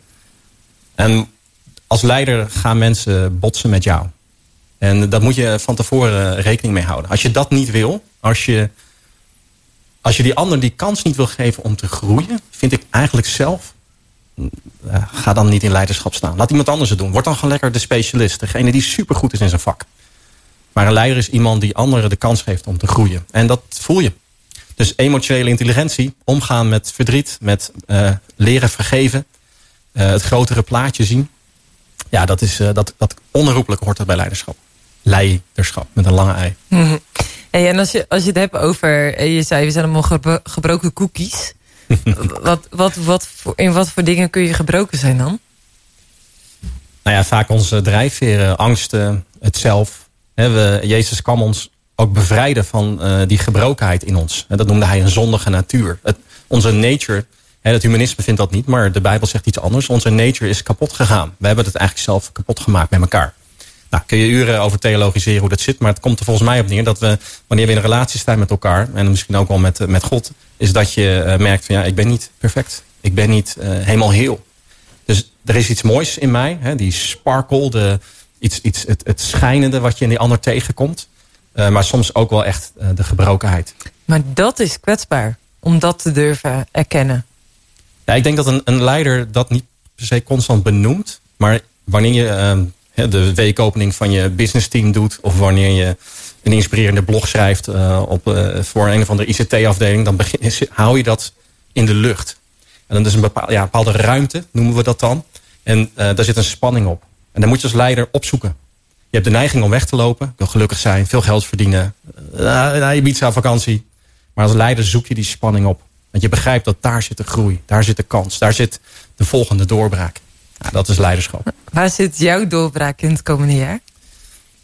En als leider gaan mensen botsen met jou. En dat moet je van tevoren rekening mee houden. Als je dat niet wil, als je, als je die ander die kans niet wil geven om te groeien, vind ik eigenlijk zelf ga dan niet in leiderschap staan. Laat iemand anders het doen. Word dan gewoon lekker de specialist. Degene die supergoed is in zijn vak. Maar een leider is iemand die anderen de kans geeft om te groeien. En dat voel je. Dus emotionele intelligentie, omgaan met verdriet, met uh, leren vergeven, uh, het grotere plaatje zien. Ja, dat, is, uh, dat, dat onherroepelijk hoort dat bij leiderschap. Leiderschap met een lange ei. Mm -hmm. hey, en als je, als je het hebt over, je zei we zijn allemaal gebroken cookies. (laughs) wat, wat, wat voor, in wat voor dingen kun je gebroken zijn dan? Nou ja, vaak onze drijfveren, angsten, het zelf. we, Jezus kwam ons ook bevrijden van uh, die gebrokenheid in ons. dat noemde hij een zondige natuur. Het, onze nature, het humanisme vindt dat niet, maar de Bijbel zegt iets anders. Onze nature is kapot gegaan. We hebben het eigenlijk zelf kapot gemaakt met elkaar. Nou, kun je uren over theologiseren hoe dat zit. Maar het komt er volgens mij op neer dat we, wanneer we in een relatie staan met elkaar... en misschien ook wel met, met God... is dat je uh, merkt van ja, ik ben niet perfect. Ik ben niet helemaal heel. Dus er is iets moois in mij. Hè, die sparkle, de, iets, iets, het, het schijnende wat je in die ander tegenkomt. Uh, maar soms ook wel echt de gebrokenheid. Maar dat is kwetsbaar. Om dat te durven erkennen. Ja, ik denk dat een, een leider dat niet per se constant benoemt. Maar wanneer je ehm, de weekopening van je business team doet... of wanneer je een inspirerende blog schrijft uh, op, uh, voor een of andere ICT-afdeling... dan begin, hou je dat in de lucht. En dan is een bepaalde, ja, bepaalde ruimte, noemen we dat dan. En daar zit een spanning op. En dan moet je als leider opzoeken. Je hebt de neiging om weg te lopen. Ik wil gelukkig zijn, veel geld verdienen. Uh, Ibiza vakantie. Maar als leider zoek je die spanning op. Want je begrijpt dat daar zit de groei. Daar zit de kans. Daar zit de volgende doorbraak. Ja, dat is leiderschap. Waar zit jouw doorbraak in het komende jaar?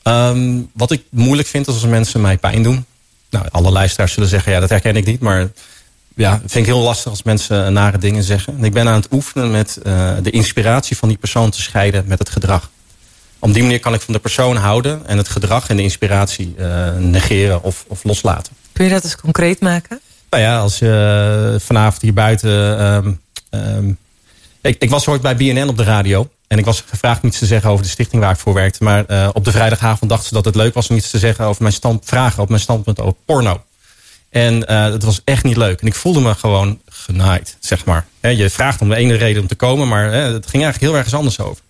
Um, wat ik moeilijk vind als mensen mij pijn doen. Nou, alle luisteraars zullen zeggen, ja, dat herken ik niet. Maar ja, vind ik heel lastig als mensen nare dingen zeggen. En ik ben aan het oefenen met uh, de inspiratie van die persoon te scheiden met het gedrag. Op die manier kan ik van de persoon houden en het gedrag en de inspiratie uh, negeren of, of loslaten. Kun je dat eens concreet maken? Nou ja, als je vanavond hier buiten... Um, um, ik, ik, was ooit bij BNN op de radio. En ik was gevraagd niets te zeggen over de stichting waar ik voor werkte. Maar uh, op de vrijdagavond dachten ze dat het leuk was om iets te zeggen over mijn stand, vragen op mijn standpunt over porno. En dat was echt niet leuk. En ik voelde me gewoon genaaid, zeg maar. He, je vraagt om de ene reden om te komen, maar he, het ging eigenlijk heel ergens anders over.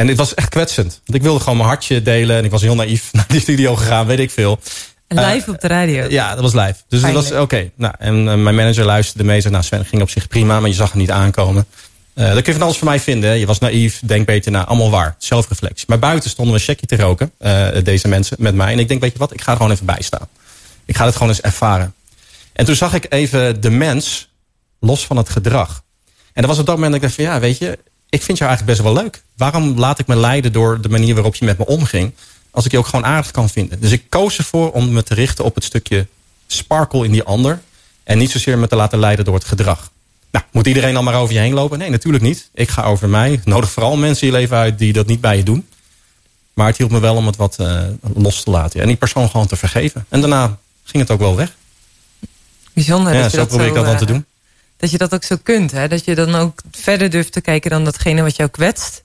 En het was echt kwetsend. Want ik wilde gewoon mijn hartje delen. En ik was heel naïef (laughs) naar die studio gegaan, weet ik veel. Live uh, op de radio? Ja, dat was live. Dus het was oké. Okay. Nou, en mijn manager luisterde mee. Zei, nou Sven, ging op zich prima, maar je zag hem niet aankomen. Uh, dat kun je van alles van mij vinden. Je was naïef, denk beter na, allemaal waar. Zelfreflectie. Maar buiten stonden we een checkje te roken, deze mensen, met mij. En ik denk, weet je wat, ik ga er gewoon even bij staan. Ik ga het gewoon eens ervaren. En toen zag ik even de mens los van het gedrag. En dat was op dat moment dat ik dacht van, ja, weet je, ik vind jou eigenlijk best wel leuk. Waarom laat ik me leiden door de manier waarop je met me omging, als ik je ook gewoon aardig kan vinden? Dus ik koos ervoor om me te richten op het stukje sparkle in die ander En niet zozeer me te laten leiden door het gedrag. Nou, moet iedereen dan maar over je heen lopen? Nee, natuurlijk niet. Ik ga over mij. Nodig vooral mensen in je leven uit die dat niet bij je doen. Maar het hielp me wel om het wat eh, los te laten. En die persoon gewoon te vergeven. En daarna ging het ook wel weg. Bijzonder. Ja, dat zo probeer ik dat dan eh, te doen. Dat je dat ook zo kunt. Hè? Dat je dan ook verder durft te kijken dan datgene wat jou kwetst.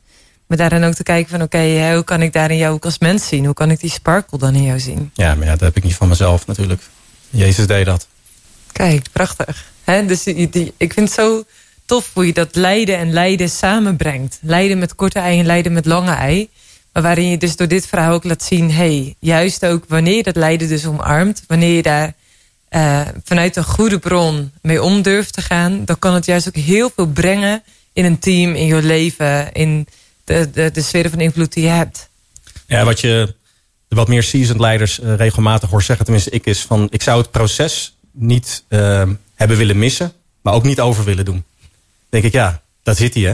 Maar daarin ook te kijken van oké, hoe kan ik daarin jou ook als mens zien? Hoe kan ik die sparkle dan in jou zien? Ja, maar ja, dat heb ik niet van mezelf natuurlijk. Jezus deed dat. Kijk, prachtig. Dus die, die- ik vind het zo tof hoe je dat lijden en lijden samenbrengt. Lijden met korte ei en lijden met lange ei. Maar waarin je dus door dit verhaal ook laat zien... hey, juist ook wanneer je dat lijden dus omarmt... wanneer je daar eh, vanuit een goede bron mee om durft te gaan... dan kan het juist ook heel veel brengen in een team, in je leven... in de, de, de sfeer van invloed die je hebt. Ja, wat je wat meer seasoned leiders eh, regelmatig hoort zeggen, tenminste ik, is van ik zou het proces niet eh, hebben willen missen, maar ook niet over willen doen. Denk ik, ja, dat zit hij hè.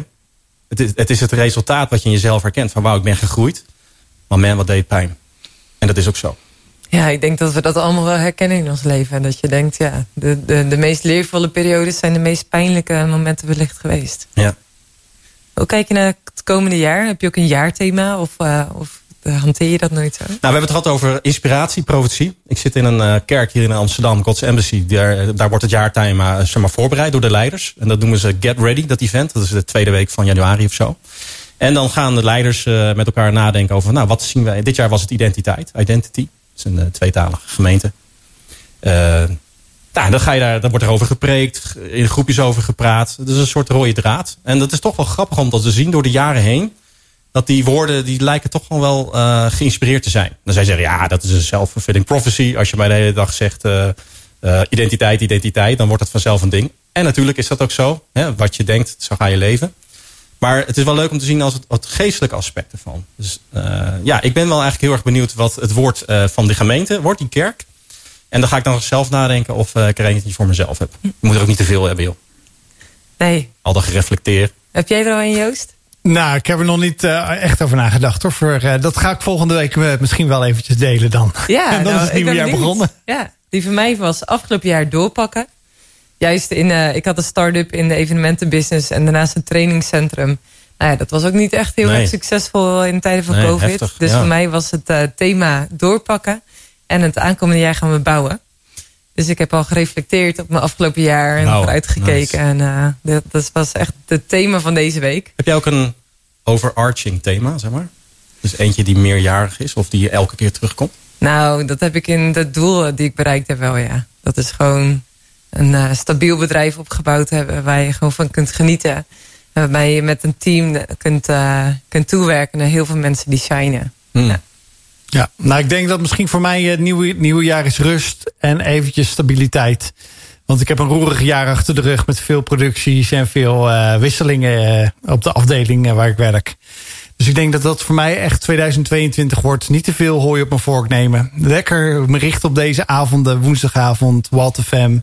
Het is, het is het resultaat wat je in jezelf herkent van wauw, ik ben gegroeid, maar man, wat deed pijn. En dat is ook zo. Ja, ik denk dat we dat allemaal wel herkennen in ons leven. En dat je denkt, ja, de, de, de meest leervolle periodes... zijn de meest pijnlijke momenten wellicht geweest. Ja. Hoe kijk je naar het komende jaar? Heb je ook een jaarthema? Of, eh, of eh, hanteer je dat nooit zo? Nou, we hebben het gehad over inspiratie, profetie. Ik zit in een eh, kerk hier in Amsterdam, God's Embassy. Daar, daar wordt het jaarthema eh, zeg maar, voorbereid door de leiders. En dat noemen ze Get Ready, dat event. Dat is de tweede week van januari of zo. En dan gaan de leiders eh, met elkaar nadenken over... nou, wat zien wij? Dit jaar was het identiteit, identity. Dat is een eh, tweetalige gemeente. Eh, nou, dan, ga je daar, dan wordt er over gepreekt, in groepjes over gepraat. Het is een soort rode draad. En dat is toch wel grappig om dat te zien door de jaren heen dat die woorden die lijken toch gewoon wel eh, geïnspireerd te zijn. Dan zij zeggen, ja, dat is een self-fulfilling prophecy. Als je mij de hele dag zegt identiteit, identiteit, dan wordt dat vanzelf een ding. En natuurlijk is dat ook zo. Hè, wat je denkt, zo ga je leven. Maar het is wel leuk om te zien als het, het geestelijke aspect ervan. Dus eh, ja, ik ben wel eigenlijk heel erg benieuwd wat het woord eh, van de gemeente wordt, die kerk. En dan ga ik dan zelf nadenken of eh, ik er eentje voor mezelf heb. Je moet er ook niet te veel hebben, joh. Nee. Al dat gereflecteerd. Heb jij er al een, Joost? Nou, ik heb er nog niet eh, echt over nagedacht hoor. Voor, dat ga ik volgende week misschien wel eventjes delen dan. Ja, en (laughs) dan nou, is het ik nieuwe jaar benieuwd. begonnen. Ja, die voor mij was afgelopen jaar doorpakken. Juist in, eh, ik had een start-up in de evenementenbusiness en daarnaast een trainingscentrum. Nou ja, dat was ook niet echt heel Nee. erg succesvol in tijden van Nee, COVID. heftig, dus ja. voor mij was het eh, thema doorpakken. En het aankomende jaar gaan we bouwen. Dus ik heb al gereflecteerd op mijn afgelopen jaar en Wauw, vooruitgekeken. En eh, dat, dat was echt het thema van deze week. Heb jij ook een overarching thema, zeg maar? Dus eentje die meerjarig is of die elke keer terugkomt? Nou, dat heb ik in het doel die ik bereikt heb wel, ja. Dat is gewoon een eh, stabiel bedrijf opgebouwd hebben... waar je gewoon van kunt genieten. En waarbij je met een team kunt, eh, kunt toewerken naar heel veel mensen die shinen. Hmm. Ja, nou ik denk dat misschien voor mij het nieuwe, nieuwe jaar is rust en eventjes stabiliteit. Want ik heb een roerig jaar achter de rug met veel producties en veel eh, wisselingen eh, op de afdeling eh, waar ik werk. Dus ik denk dat dat voor mij echt 2022 wordt. Niet te veel hooi op mijn vork nemen. Lekker me richten op deze avonden, woensdagavond, Walter FM.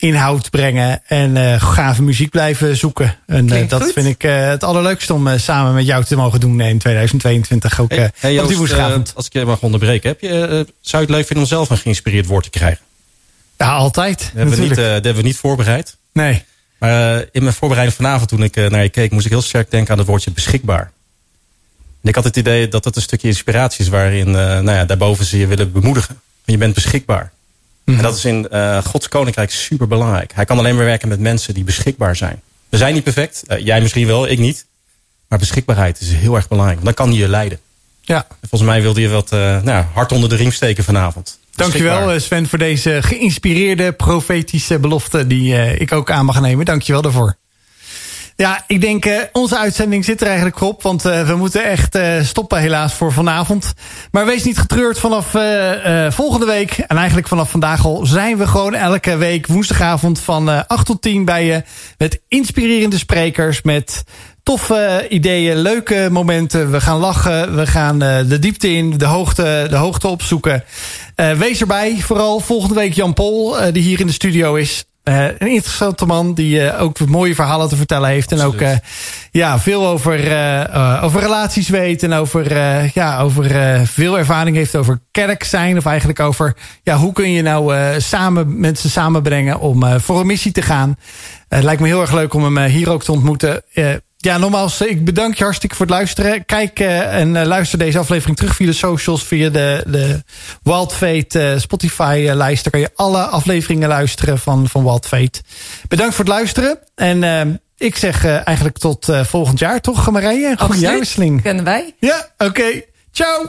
Inhoud brengen en eh, gave muziek blijven zoeken. En eh, dat goed. vind ik eh, het allerleukste om samen met jou te mogen doen in 2022. Ook Hey, hey, op die als ik je mag onderbreken. Heb je, zou je het leuk vinden om zelf een geïnspireerd woord te krijgen? Ja, altijd. Dat hebben, we niet, dat hebben we niet voorbereid. nee. Maar in mijn voorbereiding vanavond toen ik naar je keek... moest ik heel sterk denken aan het woordje beschikbaar. En ik had het idee dat dat een stukje inspiratie is... waarin nou ja, daarboven ze je willen bemoedigen. Je bent beschikbaar. En dat is in eh, Gods koninkrijk super belangrijk. Hij kan alleen maar werken met mensen die beschikbaar zijn. We zijn niet perfect. Eh, jij misschien wel, ik niet. Maar beschikbaarheid is heel erg belangrijk. Want dan kan hij je leiden. Ja. En volgens mij wilde je wat eh, nou, hard onder de riem steken vanavond. Dankjewel Sven voor deze geïnspireerde profetische belofte die ik ook aan mag nemen. Dankjewel daarvoor. Ja, ik denk eh, onze uitzending zit er eigenlijk op. Want eh, we moeten echt eh, stoppen helaas voor vanavond. Maar wees niet getreurd vanaf volgende week. En eigenlijk vanaf vandaag al zijn we gewoon elke week woensdagavond van eh 8 tot 10 bij je. Met inspirerende sprekers, met toffe ideeën, leuke momenten. We gaan lachen, we gaan de diepte in, de hoogte, de hoogte opzoeken. Wees erbij, vooral volgende week Jan Pol, die hier in de studio is. Eh, een interessante man die eh, ook mooie verhalen te vertellen heeft. En ook eh, ja, veel over, over relaties weet. En over, ja, over veel ervaring heeft over kerk zijn. Of eigenlijk over ja, hoe kun je nou samen mensen samenbrengen om voor een missie te gaan. Het lijkt me heel erg leuk om hem hier ook te ontmoeten. Eh, ja, nogmaals, ik bedank je hartstikke voor het luisteren. Kijk eh, en eh, luister deze aflevering terug via de socials, via de, de Wild Fate eh, Spotify-lijst. Daar kan je alle afleveringen luisteren van, van Wild Fate. Bedankt voor het luisteren. En eh, ik zeg eh, eigenlijk tot eh, volgend jaar, toch Marije? Goede Absoluut. jaarwisseling. Kennen wij? Ja, oké. Ciao!